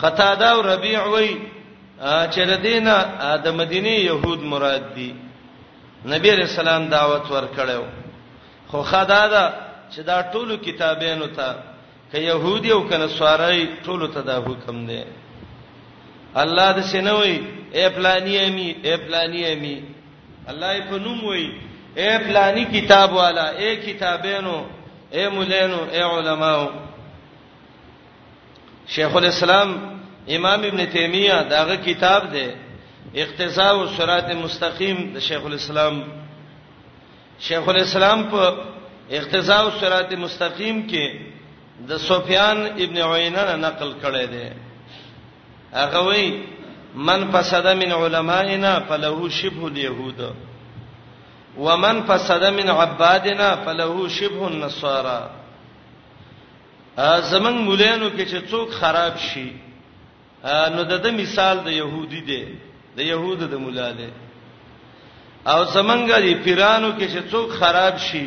قتاده او ربيع وای چې د دینه د مدینه يهود مراد دي نبی رسول الله دعوت ورکړو خو خدا دا چې دا ټولو کتابینو ته ک يهودي او کنه سوارای ټولو ته دا حکم دی الله د سينوي اے پلاني امي اے پلاني امي الله یې په نوم وای اے پلاني کتاب والا اے کتابینو اے مولانو اے علماو شیخ الاسلام امام ابن تیمیه داغه کتاب دی اقتضاء الصراط المستقیم د شیخ الاسلام شیخ الاسلام په اقتضاء الصراط المستقیم کې د سفیان ابن عینه نقل کړی دی هغه وی من فسد من علمائنا فله شبه اليهود ومن فسد من عبادنا فله شبه النصارى زمنګ مولانو کې چې څوک خراب شي نو د د مثال د يهودي دی د يهود د مولا دی او زمنګ دی پیرانو کې چې څوک خراب شي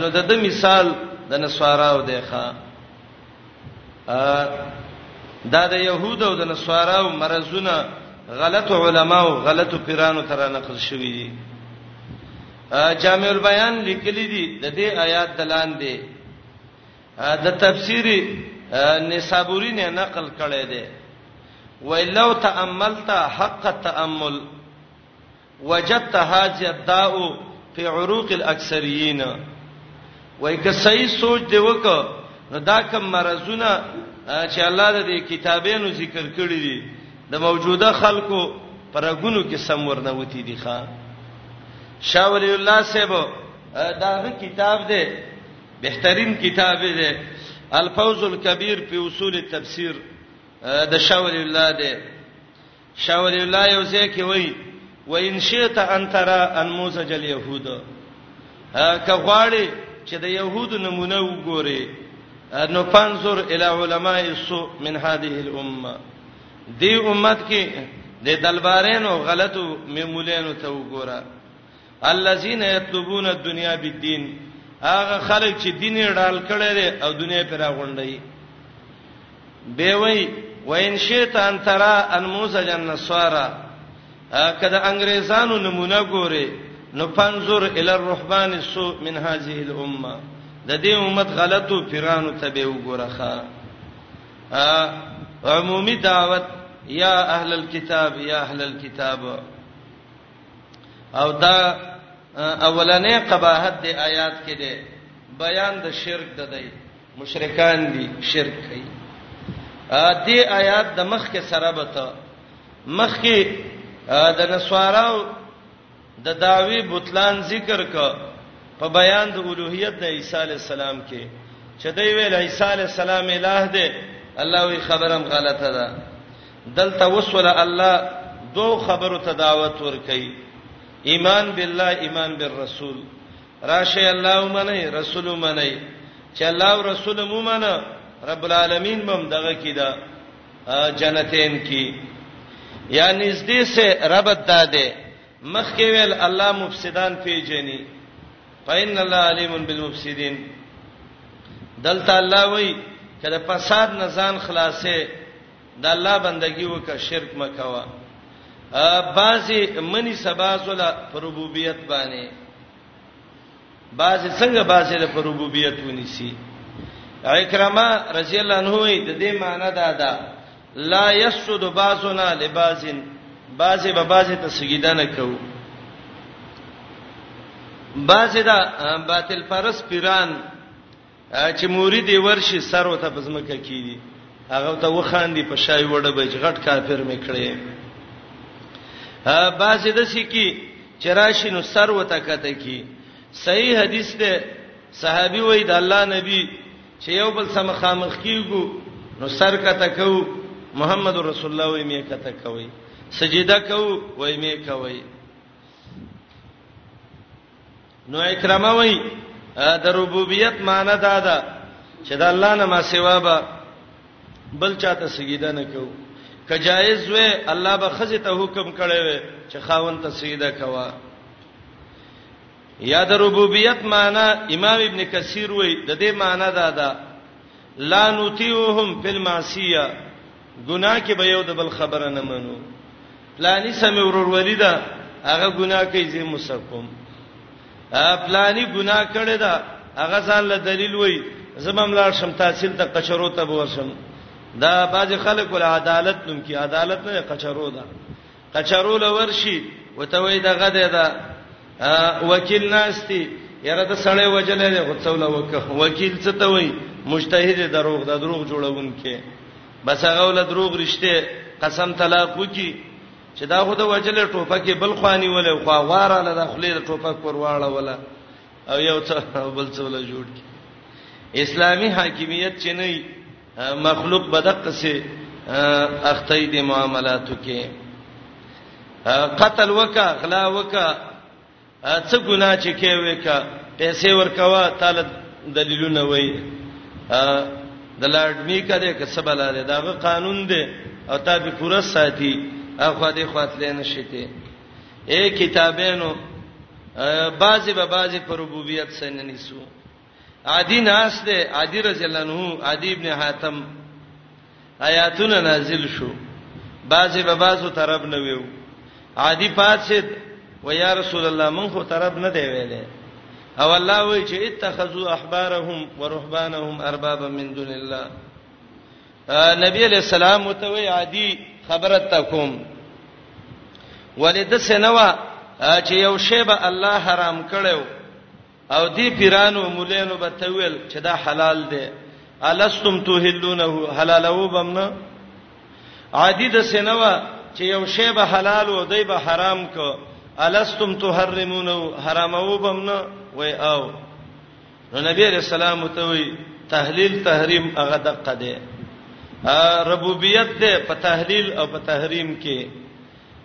نو د د مثال د نسواراو دی ښا دا د يهود او د نسواراو مرزونه غلط علما او غلط پیرانو تر نقل شوی دي جامع البیان لیکلی دی د دې آیات دلان دی د تفسیر نسابوری نه نقل کړی دی ولو تاملت حق التامل وجدت هذه الداء في عروق الاكثريين وای که صحیح سوچ دی وک نو دا کوم مرزونه چې الله د کتابونو ذکر کړی دي د موجوده خلکو پر رګونو کې سم ورنه وتی دي ښا شاه ولی الله صاحب داغه کتاب دی بهترین کتاب دی الفوز الكبير په اصول التفسير د شاه ولی الله دی شاه ولی الله یو ځای کې وایي و ان شئت ان ترى انموذج اليهود که غواړي چې د يهودو نمونه وګوري نو فانظر الى علماء السوء من هذه الامه دی امت کې د دلبارینو غلطو میمولینو ته وګوره الذين يطلبون الدنيا بالدين هغه خلک چې دین ډال کړي دي او دنیا پر غونډي به وای وین شیطان ترا ان موسی جن نصارا کله انګريزانو نمونه ګوري نو پنځور ال الرحمن سو من هذه الامه د دې امت غلطو پیرانو ته به وګورخه عمومي دعوت یا اهل الكتاب یا اهل الكتاب او دا اولنې قباحت د آیات کې ده بیان د شرک ده دی مشرکان دي شرک کوي ا دې آیات د مخ کې سره بته مخ کې د نسواراو د دعوی بطلان ذکر ک په بیان د اولوهیت د عیسی علی السلام کې چې دی ویل عیسی علی السلام الہ دی الله وی خبرم غلطه ده دلته وسول الله دو خبرو ته دعوت ور کوي ایمان بالله ایمان بالرسول راشه الله منی رسول منی چې الله او رسول مو منه رب العالمین مم دغه کیدا جنتین کی یا نږدې سه ربط داده مخکې ویل الله مفسدان پیجنی فإن الله علیم بالمفسدين دلته الله وای کله فساد نه ځان خلاصې د الله بندگی وکړه شرک مکوا بعضی منی سبازولا پر ربوبیت باندې باز څنګه باز له ربوبیت ونیسی اکرمه رضی الله عنه د دې معنی دا ده لا یسجد باسنا لباسن باز به باز ته سجده نه کوو باز دا باطل پرس پیران چې موري دی ورشي سر او ته بزمکه کیدی هغه ته وخاندي په شای وړه بچ غټ کافر میکړي ا باسي د سکی چراشي نو سر وته کته کی صحیح حدیث ده صحابي وای د الله نبی چې یو بل سم خامخ کیګو نو سر کته کو محمد رسول الله وای می کته کوي سجده کو وای می کوي نو اکرامه وای د ربوبیت معنی دا ده چې د الله نه ما سوا به بل چاته سجده نه کو که جایز وې الله به خزه ته حکم کړی وې چې خاون ته سجده کوا یا د ربوبیت معنی امام ابن کثیر وای د دې معنی دا ده لا نطیعهم فی المعصیه ګناه کې به یو د بل خبره نه منو پلانی سمې ورور ولیدا هغه ګناه کوي زه مسکم پلانی ګناه کړی دا هغه ځان له دلیل وای زمم لار شم تحصیل ته قشرو ته ورشم دا باز خلک ول عدالت نوم کی عدالت نه قشرو ده کچرو لورشي وته وای دغه ده دا وکیل ناشتي یاره ته سړی وجلې ده غوڅول وکه وکیل څه ته وای مجتهد دروغ د دروغ جوړون کې بس هغه ول دروغ رښته قسم طلاق وکي چې دا خو د وجلې ټوپکې بل خواني ولې خو واره له داخلي د ټوپک پر واړه ولا او یو څه بل څه ولا جوړ کی اسلامی حاکمیت چې نه مخلوق بدق سي اخته دي معاملاتو کې قتل وکا غلا وکا څه ګناه چې کې وکا پیسې ورکوا تعالی دلیلونه وای د لارډ میکا دې کسب لاله داغه قانون دی او تا به پوره ساتي اخو دې خاطلې نشته اے کتابینو بعضی به بعضی پر ربوبیت سره ننیسو عادی ناس ده عادی رضی الله عنه عادی ابن حاتم آیاتونه نازل شو بعضی به بعضو طرف نه ویو عادی پاتید و یا رسول الله مونږ خو طرف نه دی ویلې او الله وی چې اتخذوا احبارهم ورهبانهم اربابا من دون الله نبی علیہ السلام متوی عادی خبره تکوم ولید سنوا چې یو شی به الله حرام کړو او دی پیرانو مولانو به تویل چې دا حلال دی الستم توهلونه حلالو بمنه عادی د سینوا چې یو شی به حلال او دی به حرام کو الستم تحرمونه حرامو بمنه وای او نو نبی رسول الله ته وی تحلیل تحریم هغه دقه دی ربوبیت ده په تحلیل او په تحریم کې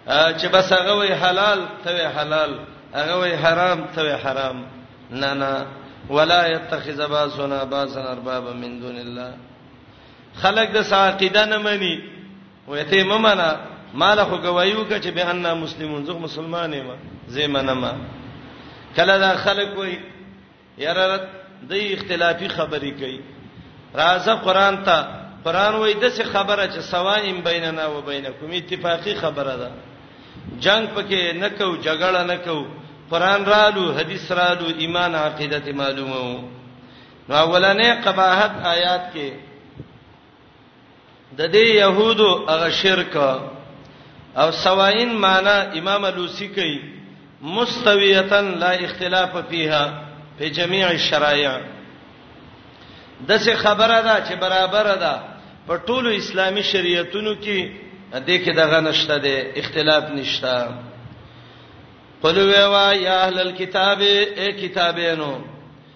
چې بس هغه وی حلال ته وی حلال هغه وی حرام ته وی حرام نه نه ولا يتخذ باسنا باسن ارباب من دون الله خلق د ساقیده نه مني وته ممنه مال خو گوايو ک چې به ان مسلمون زغ مسلمانې ما زیمنه ما کله دا خلق وی یاره د اختلافي خبرې کوي راځه قران ته قران وای د څه خبره چې سوایم بیننا و بینکم اتفاقی خبره ده جنگ پکې نه کو جګړه نه کو قران رالو حدیث رالو ایمان عقیدت معلومه نو اولنې قباحت آیات کې د دې يهودو هغه شرک او سواین معنا امام لوسی کوي مستویتن لا اختلاف فیها په جميع الشرایع دسه خبره ده چې برابر ده په ټولو اسلامي شریعتونو کې د کې دغه نشته ده اختلاف نشته قلوا یا اهل الكتاب اے کتابینو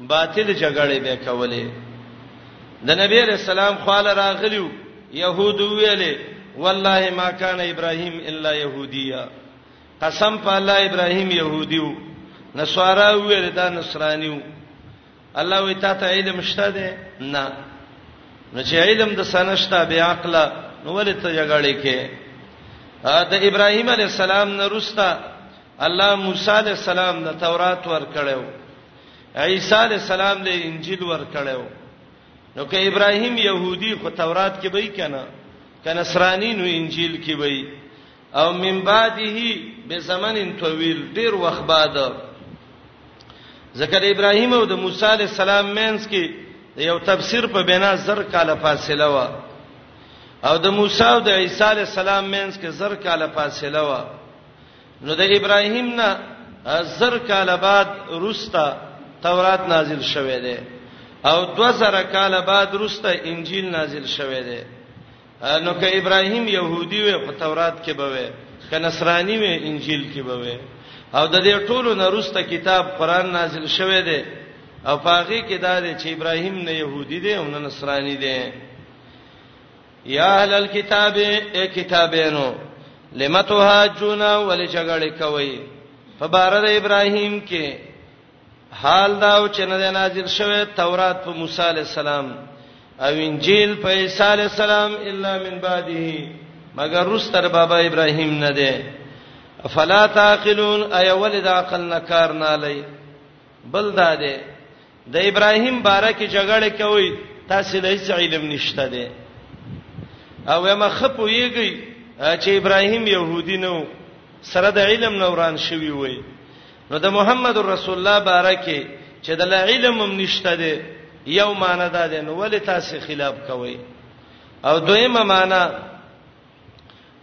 باطل جګړې به کولې د نبی علیہ السلام خواله راغلیو يهود ویلې والله ما کان ابراهيم الا يهوديا قسم په الله ابراهيم يهوديو نسوارا ویل دا نصرانيو الله وی تا ته علم شته ده نه نو چې علم د سنشتہ به عقل نو ولې ته جګړې کې د ابراهيم عليه السلام نه روستا الله موسی عليه السلام د تورات ور کړو عیسی علی السلام له انجیل ورکړیو نو که ابراهیم يهودي خو تورات کې به کنا کنسرانی نو انجیل کې به او من بعده به زمن طويل ډیر وخت بعد ذکر ابراهیم او د موسی علی السلام مینس کې یو تفسیر په بنا زر کاله فاصله و او د موسی او د عیسی علی السلام مینس کې زر کاله فاصله و نو د ابراهیم نه زر کال بعد روستا تورات نازل شوه دی او 2000 کال بعد روستا انجیل نازل شوه دی نو که ابراهیم يهودي وي په تورات کې به وي که نصراني وي انجیل کې به وي او د دې ټولو نرسته کتاب قران نازل شوه دی او پاغي کې دا دی چې ابراهیم نه يهودي دی او نه نصراني دی یا اهل الكتاب ای کتابینو لم تهاجون ول جګړه کوي په بار د ابراهیم کې حال دا او چې نه نازل شوه تورات په موسی علی السلام او انجیل په عیسی علی السلام الا من بعده مگر رستر بابا ابراهیم نه ده فلا تعقلون اي ولد عقل نه کار نه لای بل دا ده د ابراهیم باره کې جګړه کوي تاسو له هیڅ علم نشته ده او ما خپو یږي چې ابراهیم يهودي نو سره د علم نوران شوی وي نو د محمد رسول الله باره کې چې د علم هم نشته ده یو معنی دا ده نو ولې تاسو خلاف کوي او دویمه معنی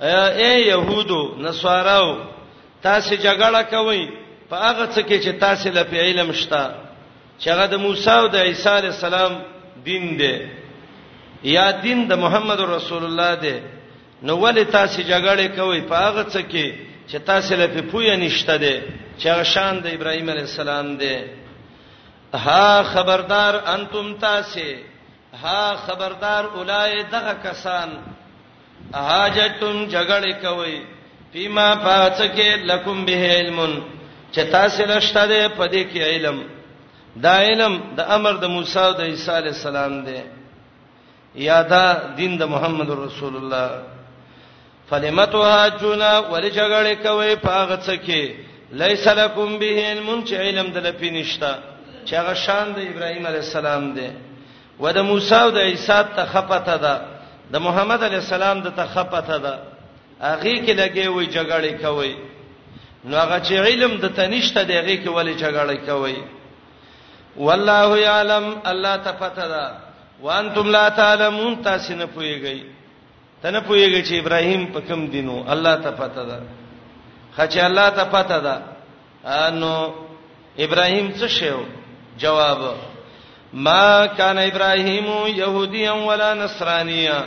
اے يهودو نصاراو تاسو جګړه کوئ په هغه څه کې چې تاسو له علم شته چې هغه د موسی او د عیسی علی السلام دین دی یا دین د محمد رسول الله دی نو ولې تاسو جګړه کوئ په هغه څه کې چې تاسو له پوهه نشته دی چې هغه شان د ابراهیم علی السلام دی ها خبردار انتم تاسو ها خبردار اولای دغه کسان حاجتون جګړه کوي فيما فاتکه لکم به علم چتا سلشته ده پدې کې علم دا علم د امر د موسی او د عیسی علی السلام ده یادا دین د محمد رسول الله فلمتها جنا ولې جګړه کوي پاغه څه کې ليس لكم به علم چې علم د لپی نشتا چې هغه شان د ابراهيم عليه السلام دی و د موسی او د عيسى ته خپته ده د محمد عليه السلام د ته خپته ده هغه کې لګي وي جګړه کوي نو هغه چې علم د تنشته دی هغه کې ولې جګړه کوي والله يعلم الله تفتدا وانتم لا تعلمون تاسو نه پويږئ ته نه پوهیږي چې ابراهیم په کوم دینو الله ته پته ده خچ الله ته پته ده انو ابراهیم څه شیو جواب ما کان ابراهیم یهودیا ولا نصرانیا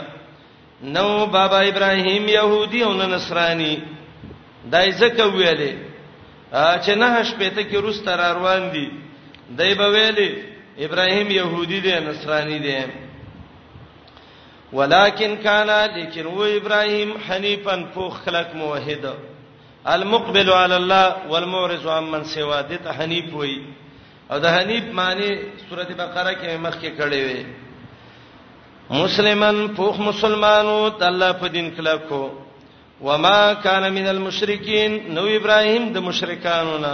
نو بابا ابراهیم یهودی او نصرانی دای زکه ویلې چې نه شپې ته کې روس تر روان دي دای به ویلې ابراهیم يهودي دی نصراني دی ولکن کان لیکن و ابراهیم حنیفا فوخ خلق موحد المقبل علی الله والمعرض عمن سوا دته حنیف وای او د حنیف معنی سورته بقره کې مخکې کړې وي مسلمان فوخ مسلمانو د الله په دین کله کو وما کان من المشرکین نو ابراهیم د مشرکانو نه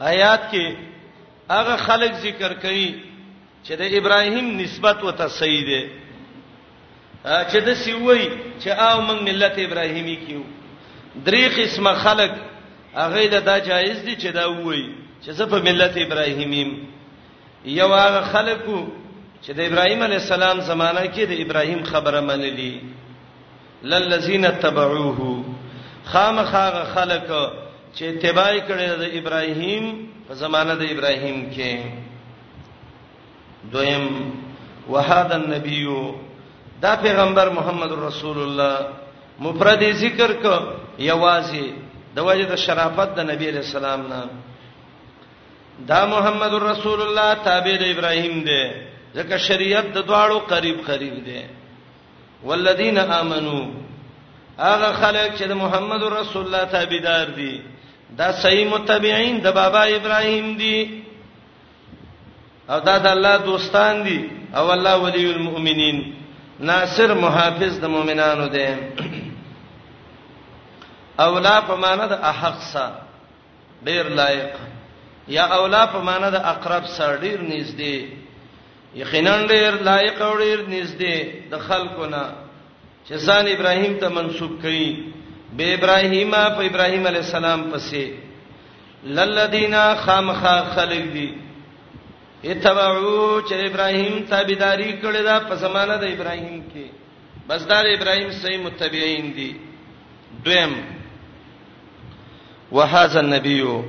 آیات کې هغه خلک ذکر کړي چې د ابراهیم نسبت وته صحیح دی چې د سیوی چې او موږ ملت ابراهیمی کیو درې قسمه خلک هغه له دا جایز دي چې دا وایي چې زه په ملت ابراهیمیم یو هغه خلکو چې د ابراهیم علی السلام زمانہ کې د ابراهیم خبره منلې للذین تبعوه خامخاغه خلق چې اتباع کړي د ابراهیم په زمانه د ابراهیم کې دویم وهذا النبی دا پیغمبر محمد رسول الله مفرد ذکر ک یوازې د وجه د شرافت د نبی علیہ السلام نه دا محمد رسول الله تابع د ابراهیم دی ځکه شریعت د دواړو قریب قریب دی والذین آمنو هغه خلک چې د محمد رسول الله تابعدار دي دا صحیح متبعين د بابا ابراهيم دي او دا د الله دوستان دي او الله ولي المؤمنين ناصر محافظ د مؤمنانو دی اولا په معنا د احق سره ډیر لایق یا اولا په معنی د اقرب سره ډیر نږدې یقینا ډیر لایق او ډیر نږدې د خلکو نه چې ځان ابراهیم ته منسوب کړي به ابراهیم په ابراهیم علی السلام پسې للذینا خامخا خلق دی اتبعو چې ابراهیم تابعداري کړې ده په زمانه د ابراهیم کې بس دا ابراهيم صحیح متبعين دي دویم وهذا النبي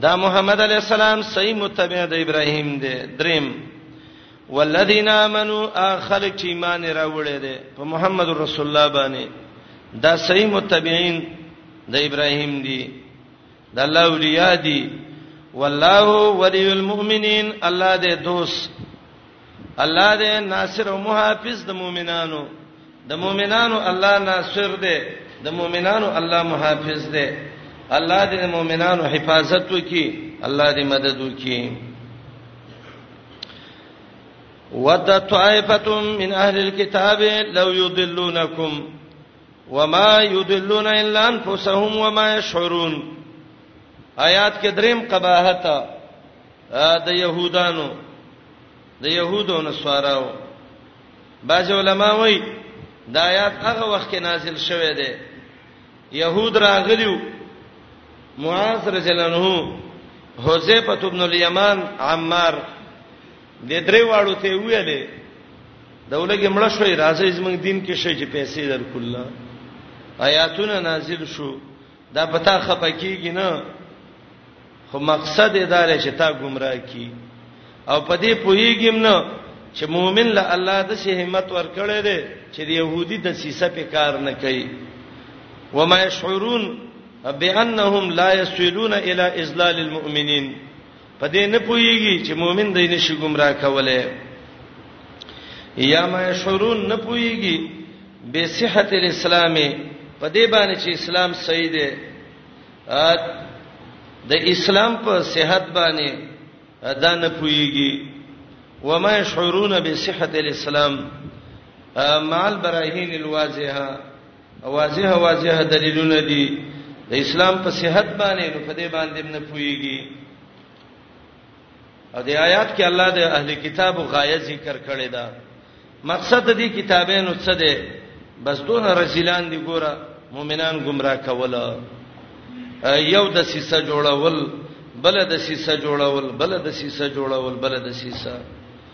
دا محمد عليه السلام صحیح متبع د ابراهيم دی دریم والذین آمنو اخلق چې ایمان راوړی دی په محمد رسول الله باندې دا صحیح متبعين د ابراهيم دي د الله اولیاء دي والله ولي المؤمنین الله دې دوست الله دې ناصر او محافظ د مؤمنانو د مؤمنانو الله ناصر دې د مؤمنانو الله محافظ دې الله دې د مؤمنانو حفاظت وکي الله دې مدد وکي ود طائفه من اهل الكتاب لو يضلونكم وما يضلون الا انفسهم وما يشعرون آیات کې دریم قباحت د يهودانو د يهودو نصاراو بعض علما وایي دا آیات هغه وخت کې نازل شوه دی يهود راغلیو معاذ رجل انه حذیفه ابن الیمان عمار د درې واړو ته ویلې دولګي مړ شوې راځي زمنګ دین کې شي چې پیسې درکول آیاتونه نازل شو دا پتا خپه کیږي نه خو مقصد یې دا لري چې تا گمراه کی او په دې پوهیږم نه چې مؤمن له الله د سه همت ورکړي دي چې د يهودي د سیسه په کار نه کوي و ما يشعرون بانهم لا يسلون الى اذلال المؤمنين په دې نه پويږي چې مؤمن دی نشي گمراه کوله یا ما شرون نه پويږي به صحت الاسلام په دې باندې چې اسلام صحیح دی د اسلام په صحت باندې دا نه پويږي وما شعورون بصحت الاسلام مال براهین الواضحه واضح واضح دلیلونه دي د اسلام په صحت باندې نو په دې باندې نه پويږي او د آیات کې الله د اهل کتابو غایه ذکر کړی دا مقصد دې کتابینو څه دی بس دون رسولان دی ګوره مؤمنان گمراه کول یو د سیسه جوړول بل د سیسه جوړول بل د سیسه جوړول بل د سیسه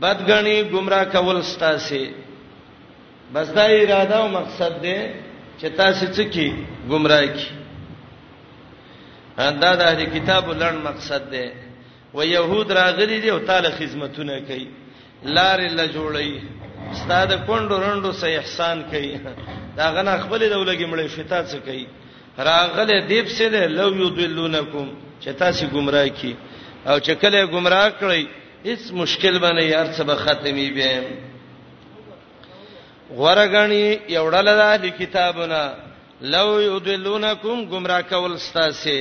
بدګنی گمراه کول ستاسو بس دا اراده او مقصد دی چې تاسو څه کی گمراه کی دا د اهل کتاب لړ مقصد دی و يهود راغلي دي او تعالی خدمتونه کوي لار الله جوړي استاد کندو رندو سه احسان کوي دا غنا خپل د ولګي مړې فتا څه کوي راغله دیب سه له لو یذلونکم چې تاسو گمراه کی او چې کله گمراه کړی هیڅ مشکل باندې یار څه به ختمي به غورګنی یو ډله ده د کتابونه لو یدلونکم گمراه کول ستاسو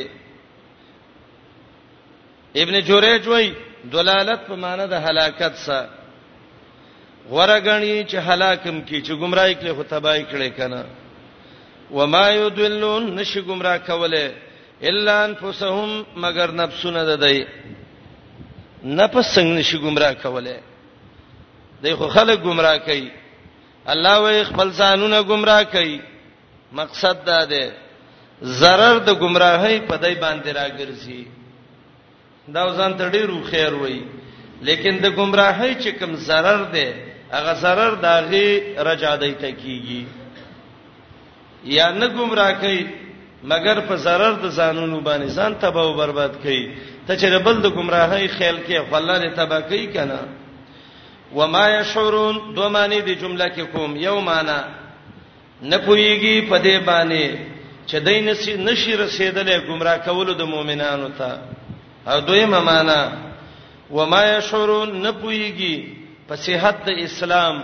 ابن جوریج وای دلالت په معنی د هلاکت سره غورګنی چې هلاکم کی چې گمراهی کړي خو تباہی کړي کنه وما یدلون نش گمراه کوله الا انفسهم مگر نفسونه ددای نه پس څنګه نشي گمراه کوله دای خو خلک گمراه کوي الله وې خپل ځانونه گمراه کوي مقصد دا دی zarar د گمراهۍ په دای باندې راګرځي دا ځان ته ډیرو خیر وای لیکن د گمراهۍ چې کم zarar دی هغه zarar داغي رجا دی ته کیږي یا نه گمراه کوي مګر په zarar د ځانونو باندې ځان تباہ او برباد کوي ته چې ربل د گمراهۍ خیال کې الله دې تباہ کوي کنه وما يشعرون دوه معنی د جمله کې کوم یو معنی نه پويږي په دې باندې چې دای نسی نشي رسیدلې گمراه کولو د مؤمنانو ته او دویمه معنی وما يشعرون نه پويږي په صحت د اسلام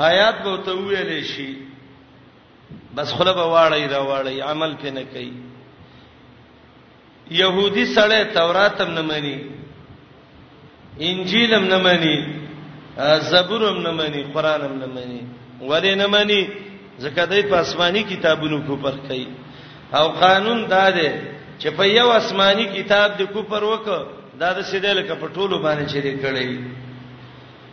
حیات به ته ویلې شي بس خله به واړی را واړی عمل پې نه کوي يهودي سړی تورات هم نه مني انجیل هم نه مني زبور هم نه مني قران هم نه مني ولې نه مني ځکه دوی په آسماني کتابونو کو پر کوي او قانون دا دی چې په یو آسماني کتاب د کو پر وک دا د سیده لکه په ټولو باندې چیرې کړی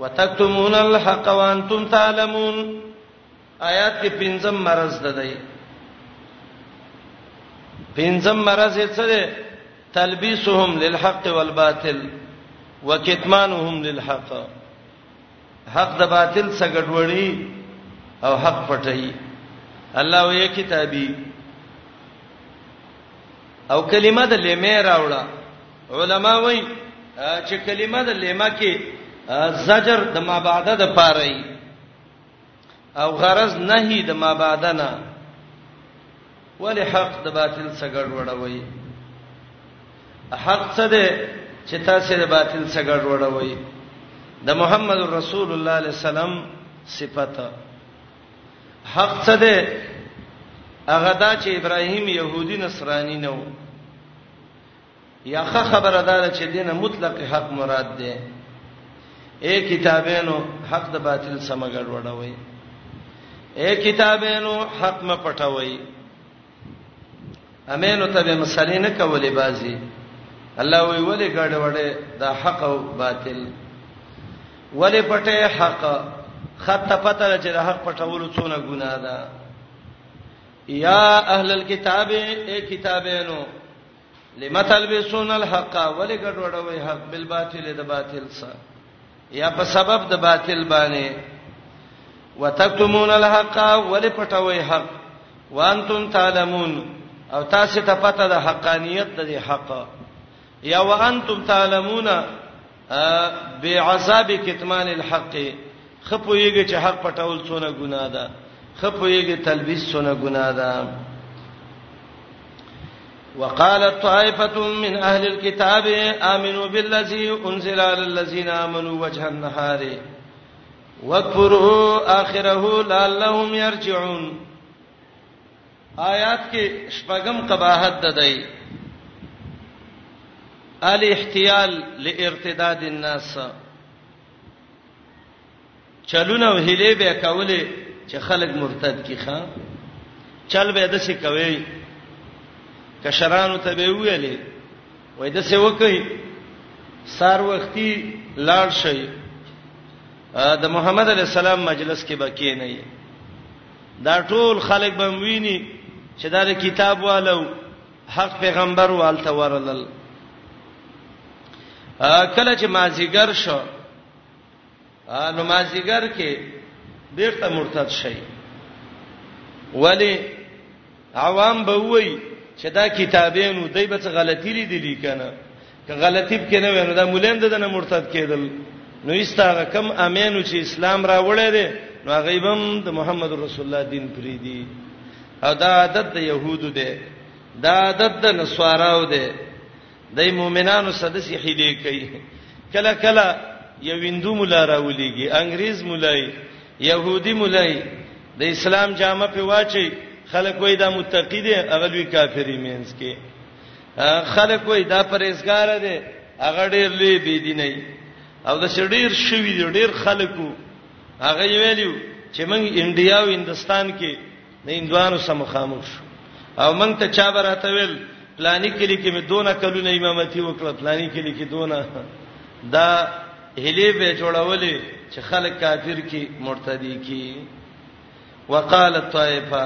وتکتمون الحق وانتم تعلمون آیات کې پنځم مرز ده دی پنځم مرز یې څه ده تلبیسهم للحق والباطل وکتمانهم للحق حق د باطل څخه ګډوډي او حق پټي الله وې کتابي او کلمه د لمه راوړه علما وایي چې کلمه د لما کې زجر د ما بعده د پاره او غرض نهي د ما بعده نه ولی حق د باطل سګړ وړوي حق څه ده چې تاسو د باطل سګړ وړوي د محمد رسول الله علیه السلام صفته حق څه ده هغه دا چې ابراهیم يهودي نصراني نه و یا خه خبره ده چې دینه مطلق حق مراد ده اے کتابینو حق د باطل سم ګډوډوي اے کتابینو حق م پټوي امینو ته به مسلې نه کولې بازي الله وی ولې ګډوډه دا حق او باطل ولې پټه حق خط پته چې د حق پټولو څونه ګناه ده یا اهل الكتاب اے کتابینو لم تلبسون الحق ولی ګډوډوي حق بالباطل د باطل سره یا په سبب د باطل باندې وتکتمون الحق ولی پټوي حق وانتم تعلمون او تاسو ته پته د حقانیت د حق یا وانتم تعلمون بعذاب کتمان الحق خپويږي چې حق پټول څونه ګناه ده خپويږي تلبيس څونه ګناه ده وقالت طائفة من أهل الكتاب آمنوا بالذي أنزل على الذين آمنوا وجه النهار واكفروا آخره لعلهم يرجعون آیات کې شپږم قباحت ده دی الاحتیال لارتداد الناس چلونه وهلې به کولې چې خلک مرتد کی ښا چل به د څه کوي کشرانو ته به ویلې وای د څه وکي سار وختي لاړ شي د محمد علی السلام مجلس کې بکې نه یې دا ټول خلک به ویني چې دا د کتاب والو حق پیغمبر والته ورلل کله چې مازیګر شو نو مازیګر کې بیرته مرتد شي ولی عوام به وای چې دا کتابینو دای به څه غلطی لیدلی کنه که غلطی کې نه وینو دا مولین د نه مرتد کېدل نو ایستاغه کم امینو چې اسلام راوړی دی نو غیبم د محمد رسول الله دین پری دی او دا عادت د يهودو دی دا عادت د نصاراو دی د مؤمنانو سدسي حیلې کوي کله کله یو ویندو مولا راولېږي انګريز مولای يهودي مولای د اسلام جامه په واچي خلک وای دا متقی دي هغه لوی کافری مینس کې خلک وای دا پرېزګار دي هغه ډېر لوی بي دي نه او د شډیر شوی ډېر خلکو هغه ویلو چې موږ انډیا او هندستان کې د هندوانو سره مخامخ شو او مونږ ته چا براته ویل پلاني کلی کې مې دونه کلونه امامتي وکړه پلاني کلی کې دونه دا هلي به جوړولې چې خلک کافر کی مرتدي کی وقال الطائفه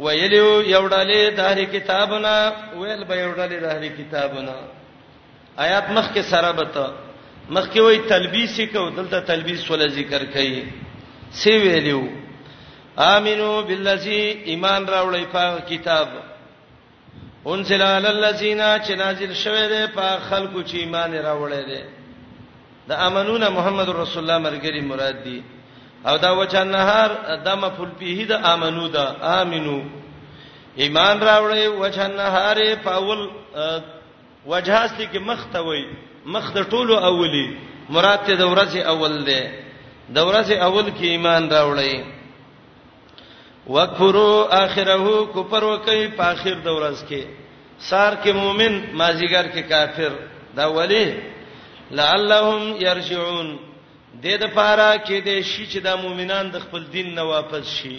ویلو یوډلې د هر کتابنا ویل به یوډلې د هر کتابنا آیات مخکې سره به ته مخکې وای تلبیس کو دلته تلبیس ول ذکر کړي سی ویلو امنو بالذی ایمان راوړی په کتاب انزل علی الذین چې نازل شوه دی په خلکو چې ایمان راوړی دی د امنون محمد رسول الله مرګری مراد دی او دا وچا نهار د مفعول به د امنو دا امنو ایمان راوړی وچا نهار په اول وجهاست کې مخ ته وای مخ د ټولو اولی مراد ته د ورځې اول دی د ورځې اول کې ایمان راوړی وکفرو اخره کفر وکي په اخر د ورځ کې سار کې مؤمن مازیګر کې کافر دا ولی لعلهم يرجعون د دې لپاره چې د شي چې د مؤمنان د خپل دین نه واپس شي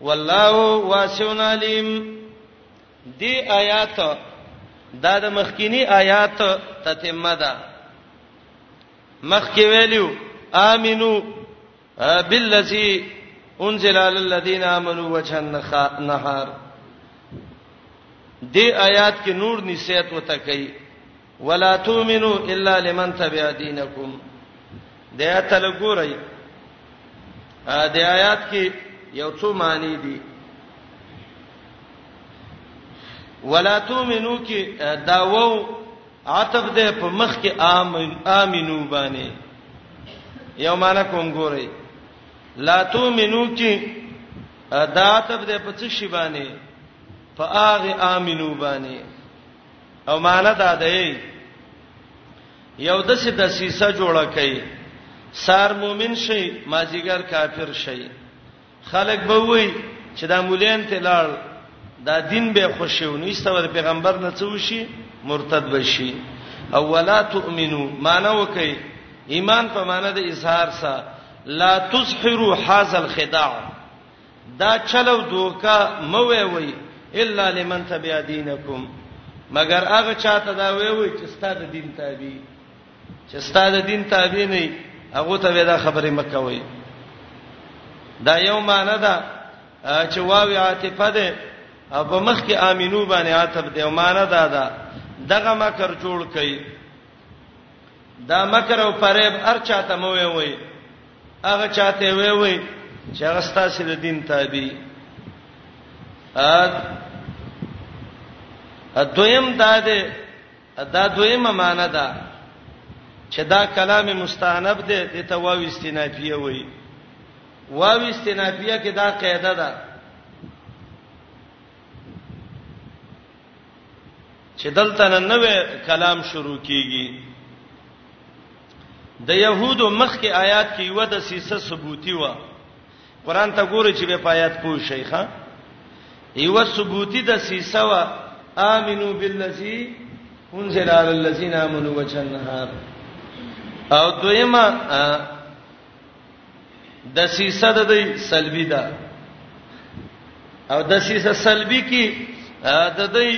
والله واسع علیم دی آیات دا د مخکینی آیات تتمه ده مخکې ویلو امنو بالذی انزل علی الذین آمنوا وجه النهار دی آیات کې نور نسیت وته کوي ولا تؤمنو الا لمن تبع دینکم د آیات لګورئ د آیات کې یو څو معنی دي ولا تؤمنو کې داوو عطف ده په مخ کې امن امنو باندې یو معنی کوم ګورئ لا تؤمنو کې دا عطف ده په څه شی باندې په هغه امنو باندې او معنا دا دی یو د څه د سیسه جوړه کړي سار مؤمن شي مازیګر کافر شي خلک به وای چې دا مولین ته لاړ دا دین به خوشیو نه استور پیغمبر نه څه وشي مرتد بشي او ولا تؤمنو معنا وکي ایمان په معنا د اظهار سره لا تسحروا هاذ الخداع دا چل او دوکه مو وی وی الا لمن تبع دینکم مگر هغه چاته دا وی وی چې ستاسو دین تابع چې ستاسو دین تابع نه هغه ته دا خبره مکه وی دا یو معنی ده چې واوی عاطفه ده او په مخ کې امینو باندې عاطف ده او معنی ده دا دغه مکر جوړ کړي دا مکر او فریب هر چاته مو وی وی هغه چاته وی وی چې هغه ستاسو د دین تابع ا دویم دا ده دا دویمه معنی ده چې دا کلام مستانب ده د تواوی استنافیه وی واو استنافیه کې دا قاعده ده چې دلته نه نوې کلام شروع کیږي د يهودو مخکې آیات کې یو د سیسه ثبوتی و قران ته ګوره چې به پایات پوه شي ښا یو ثبوتی د سیسه و امنو بالذی انزل علی الذین آمنوا وجه النهار او دویمه د سیسه د دی سلبی ده او د سیسه سلبی کې د دی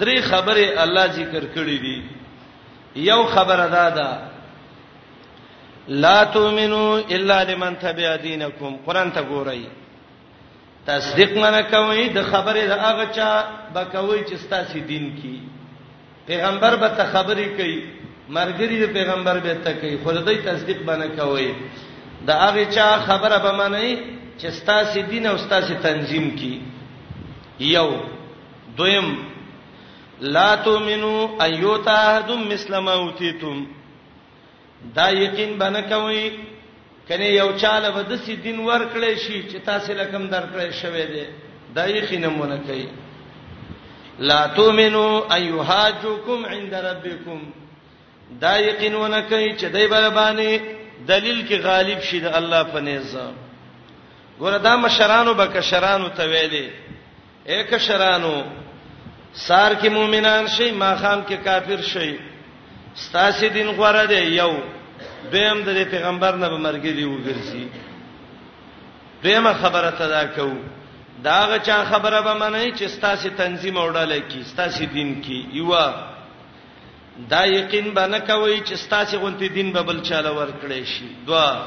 درې خبره الله ذکر کړې دي یو خبره ده ده لا تؤمنو الا لمن تبع دینکم قران ته ګورئ تصدیق منه کوي د خبره د هغه چا بکوي چې ستاسو دین کې پیغمبر به ته خبرې کوي مرګري د پیغمبر به ته کوي خو دای تصدیق منه کوي د هغه چا خبره به منئ چې ستاسو دین او ستاسو تنظیم کې یو دویم لا تؤمنو ايوتا احدم مثل ما اوتیتم دا یقین به نه کوي کنه یو چاله به د سې دین ورکړې شي چې تاسو لکم درکړې شوې ده دا یقین مونږ کوي لا تؤمنو ايهاجكم عند ربكم دا یقین ونه کوي چې دای بل باندې دلیل کې غالب شي د الله په نيزه ګوره دا مشرانو به کشرانو ته ویلي اے کشرانو سار کې مؤمنان شي ماخام کې کافر شي ستاسو دین غوړه دی یو دویم د پیغمبر نه به مرګ دی وګرځي دویمه خبره تدا کو داغه چا خبره به منئ چې ستاسو تنظیم وړاله کی ستاسو دین کی یو دا یقین به نه کوي چې ستاسو غونتی دین به بل چاله ور کړی شي دوا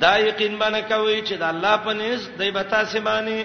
دا یقین به نه کوي چې د الله په نس دای به تاسو باندې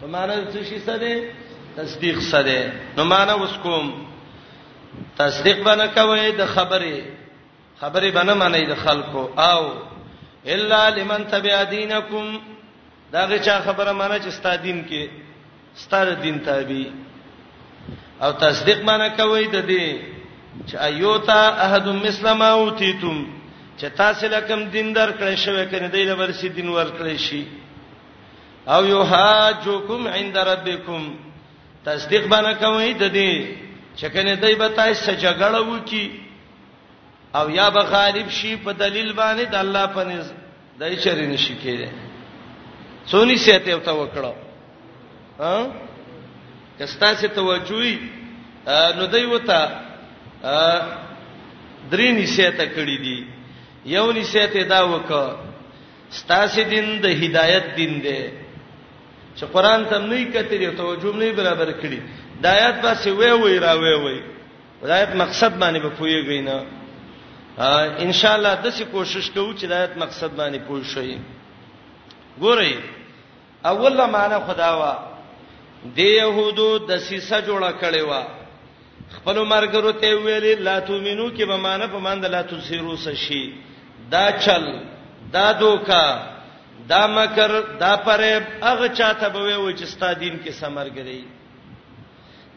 په معنا څه شي څه دی تصدیق څه دی نو معنا اوس کوم تصدیق باندې کوي د خبرې خبرې باندې معنی د خلکو او الا لمن تبع دینکم داغه چا خبره معنی چې ستا دین کې ستاره دین تابع او تصدیق معنی کوي د دې چې ایوتا احد مسلم او تیتم چې تاسو لکم دین درکړې شوی کنه دی لبر سي دین ورکړې شي او یحاجوکم عند ربکم تصدیق باندې کوي د دې چې کنه دای به تاسو سره جګړه وکي او یا به غالب شي په دلیل باندې د الله په نس دای چرې نشي کېږي څونی سیته او تا وکړو ها کستا سي توجوي نو دوی وتا درې نسیته کړې دي یو نسیته دا وکړه ستاسو دین د هدایت دین دی چې قران ته نه کتلی او توجه نه برابر کړي د آیات به سی وی وی را وی وی د آیات مقصد باندې به پویږئ نه ان شاء الله د څه کوشش کوو چې د آیات مقصد باندې پوه شئ ګورئ اوله معنی خداوا د يهودو د سیسه جوړه کړي وا خپل مرګرو ته ویلي لا تومنو کې به معنی په مند لا تسیرو شي دا چل دا دوکا دا مکر دا پرېب هغه چاته به وي چې ستا دین کې سمرګري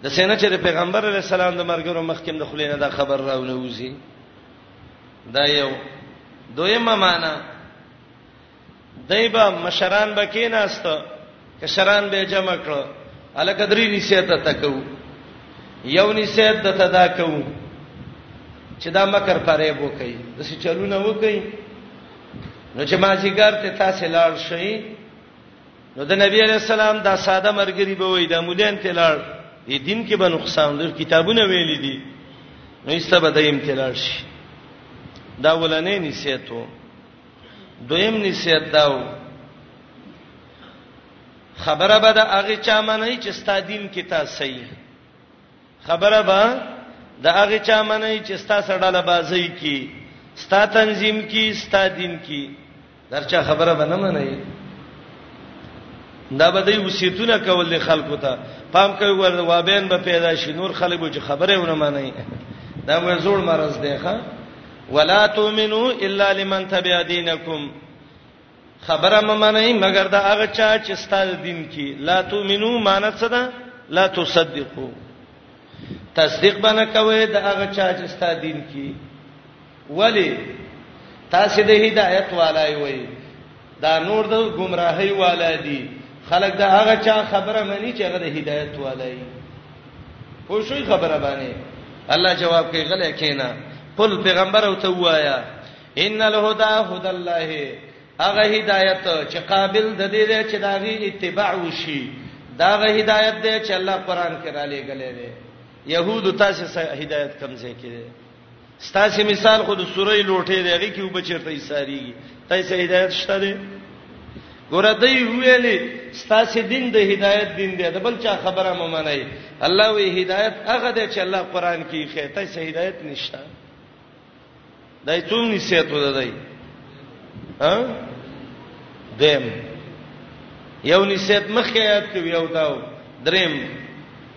د سینه چې د پیغمبر علی السلام د مرګرو مخکیم د خلینو دا خبر راونه وزي دا یو دویمه معنی دایبه مشران به کیناست کشران به جمع کړو الکه درې نسیت ته کو یو نسیت د تدا کو چې دا مکر پرې بو کوي د څه چلونه و کوي نو چې ما جګر ته تاسو لاړ شئ نو د نبی علی السلام دا ساده مرګري به وای دا مولین ته لاړ دې دین کې به نقصان در کتابونه ویلي دي نو ایسته به دایم ته لاړ شي دا ولنې نسیتو دویم نصیحت داو خبره به د هغه چا منئ چې ستا دین کې تا صحیح خبره به د هغه چا منئ چې ستا سړاله بازی کی ستا تنظیم کی ستا دین کی درچا خبره به نه منئ دا به دوی وصیتونه کول دي خلکو ته پام کوي ور وابین به پیدا شي نور خلک به چې خبره ونه مانی دا مې زوړ مرز دی ښا ولا تؤمنو الا لمن تبع دینکم خبره ممنئ مگر دا هغه چا چې ستاسو دین کې لا تؤمنو معنی څه ده لا تصدقو تصدیق باندې کوي دا هغه چا چې ستاسو دین کې ولی تاسو د هدایت والای وای دا نور د گمراهی والای دي خلک دا هغه چا خبره مانی چې هغه د هدایت والای پوښي خبره باندې الله جواب کوي غلې کینا قل پیغمبر او ته وایا ان الهدى هدى الله هغه هدایت چې قابل د دې دی چې داغي اتباع وشي داغه هدایت دی چې الله قران کې را لېګلې دی يهود تاسو هدایت کم ځای کې ستاسو مثال خو د سورې لوټې دی هغه کې وبچرته یې ساريږي تاسو هدایت شته دی ګوره دی ویلې ستاسو دین د هدایت دین دی د بل چا خبره مې منای الله وی هدایت هغه دی چې الله قران کې خې تاسو هدایت نشته دای څوم نسیت ودای ها دیم یو نسیت مخیات کې یو داو دریم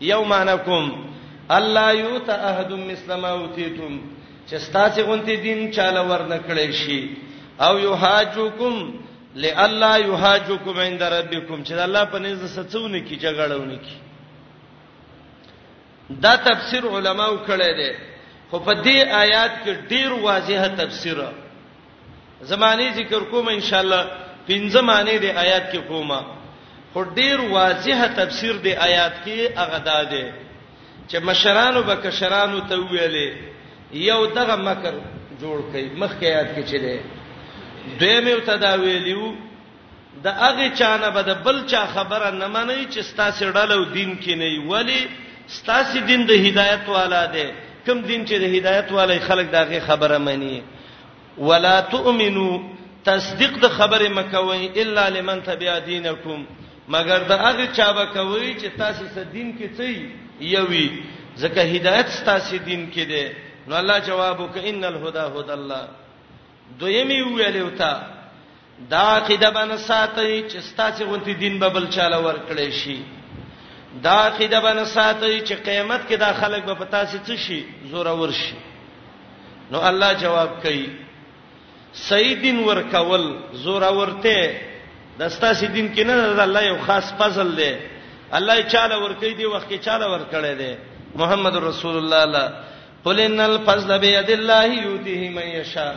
یو معنی کوم الله یوت احد مثل ما اوتیتم چې ستاسو غونتی دین چاله ورنکړی شي او یحاجوکم لالا یحاجوکم عند ربکم چې الله په نيز سڅونه کی جګړهونه کی دا تفسیر علماو کړی دی خو په دې آیات کې ډیر واضحه تفسیر زمانه ذکر کوم ان شاء الله پنځه معنی د آیات کې کومه خو ډیر واضح تفسیر د آیات کې هغه داده چې مشرانو به کشرانو ته ویلې یو دغه مکر جوړ کړي مخکې آیات کې چې ده دوی مې ته دا ویلیو د هغه چانه به د بل چا خبره نه منئ چې ستاسو ډله او دین کې نه ولی ستاسو دین د هدایت والا دی کم دین چې د هدایت والا خلک دغه خبره مني ولا تؤمنو تصدیق د خبره مکوي الا لمن تبع دینکم مگر د هغه چا به کوي چې تاسو سره دین کې څه یوي ځکه هدایت تاسو دین کې ده نو الله جواب وک ان الهدى هدى الله دویمه ویلو ته دا عقیده باندې ساتي چې ستاسو غونتی دین به بل چاله ورکړې شي دا عقیده باندې ساتي چې قیامت کې دا خلک به پتا سي څه شي زور ور شي نو الله جواب کوي سیدین ورکول زور ورته د ستاسو دین کې نه د الله یو خاص فضل دی الله چاله ورکې دی وخت کې چاله ورکړې دی محمد رسول الله الله قل ان الفضل بيد الله يؤتيه من يشاء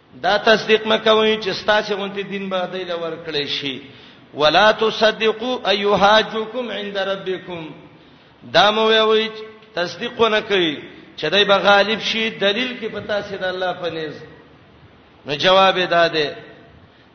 دا تصدیق مکوئ چې ستاسو غونتی دین به دی لور کړی شي ولا تصدقوا ايهاجكم عند ربكم دا مو وی تصدیق نه کوي چې دای به غالب شي دلیل کې پتا سي د الله په نيز نو جواب ادا ده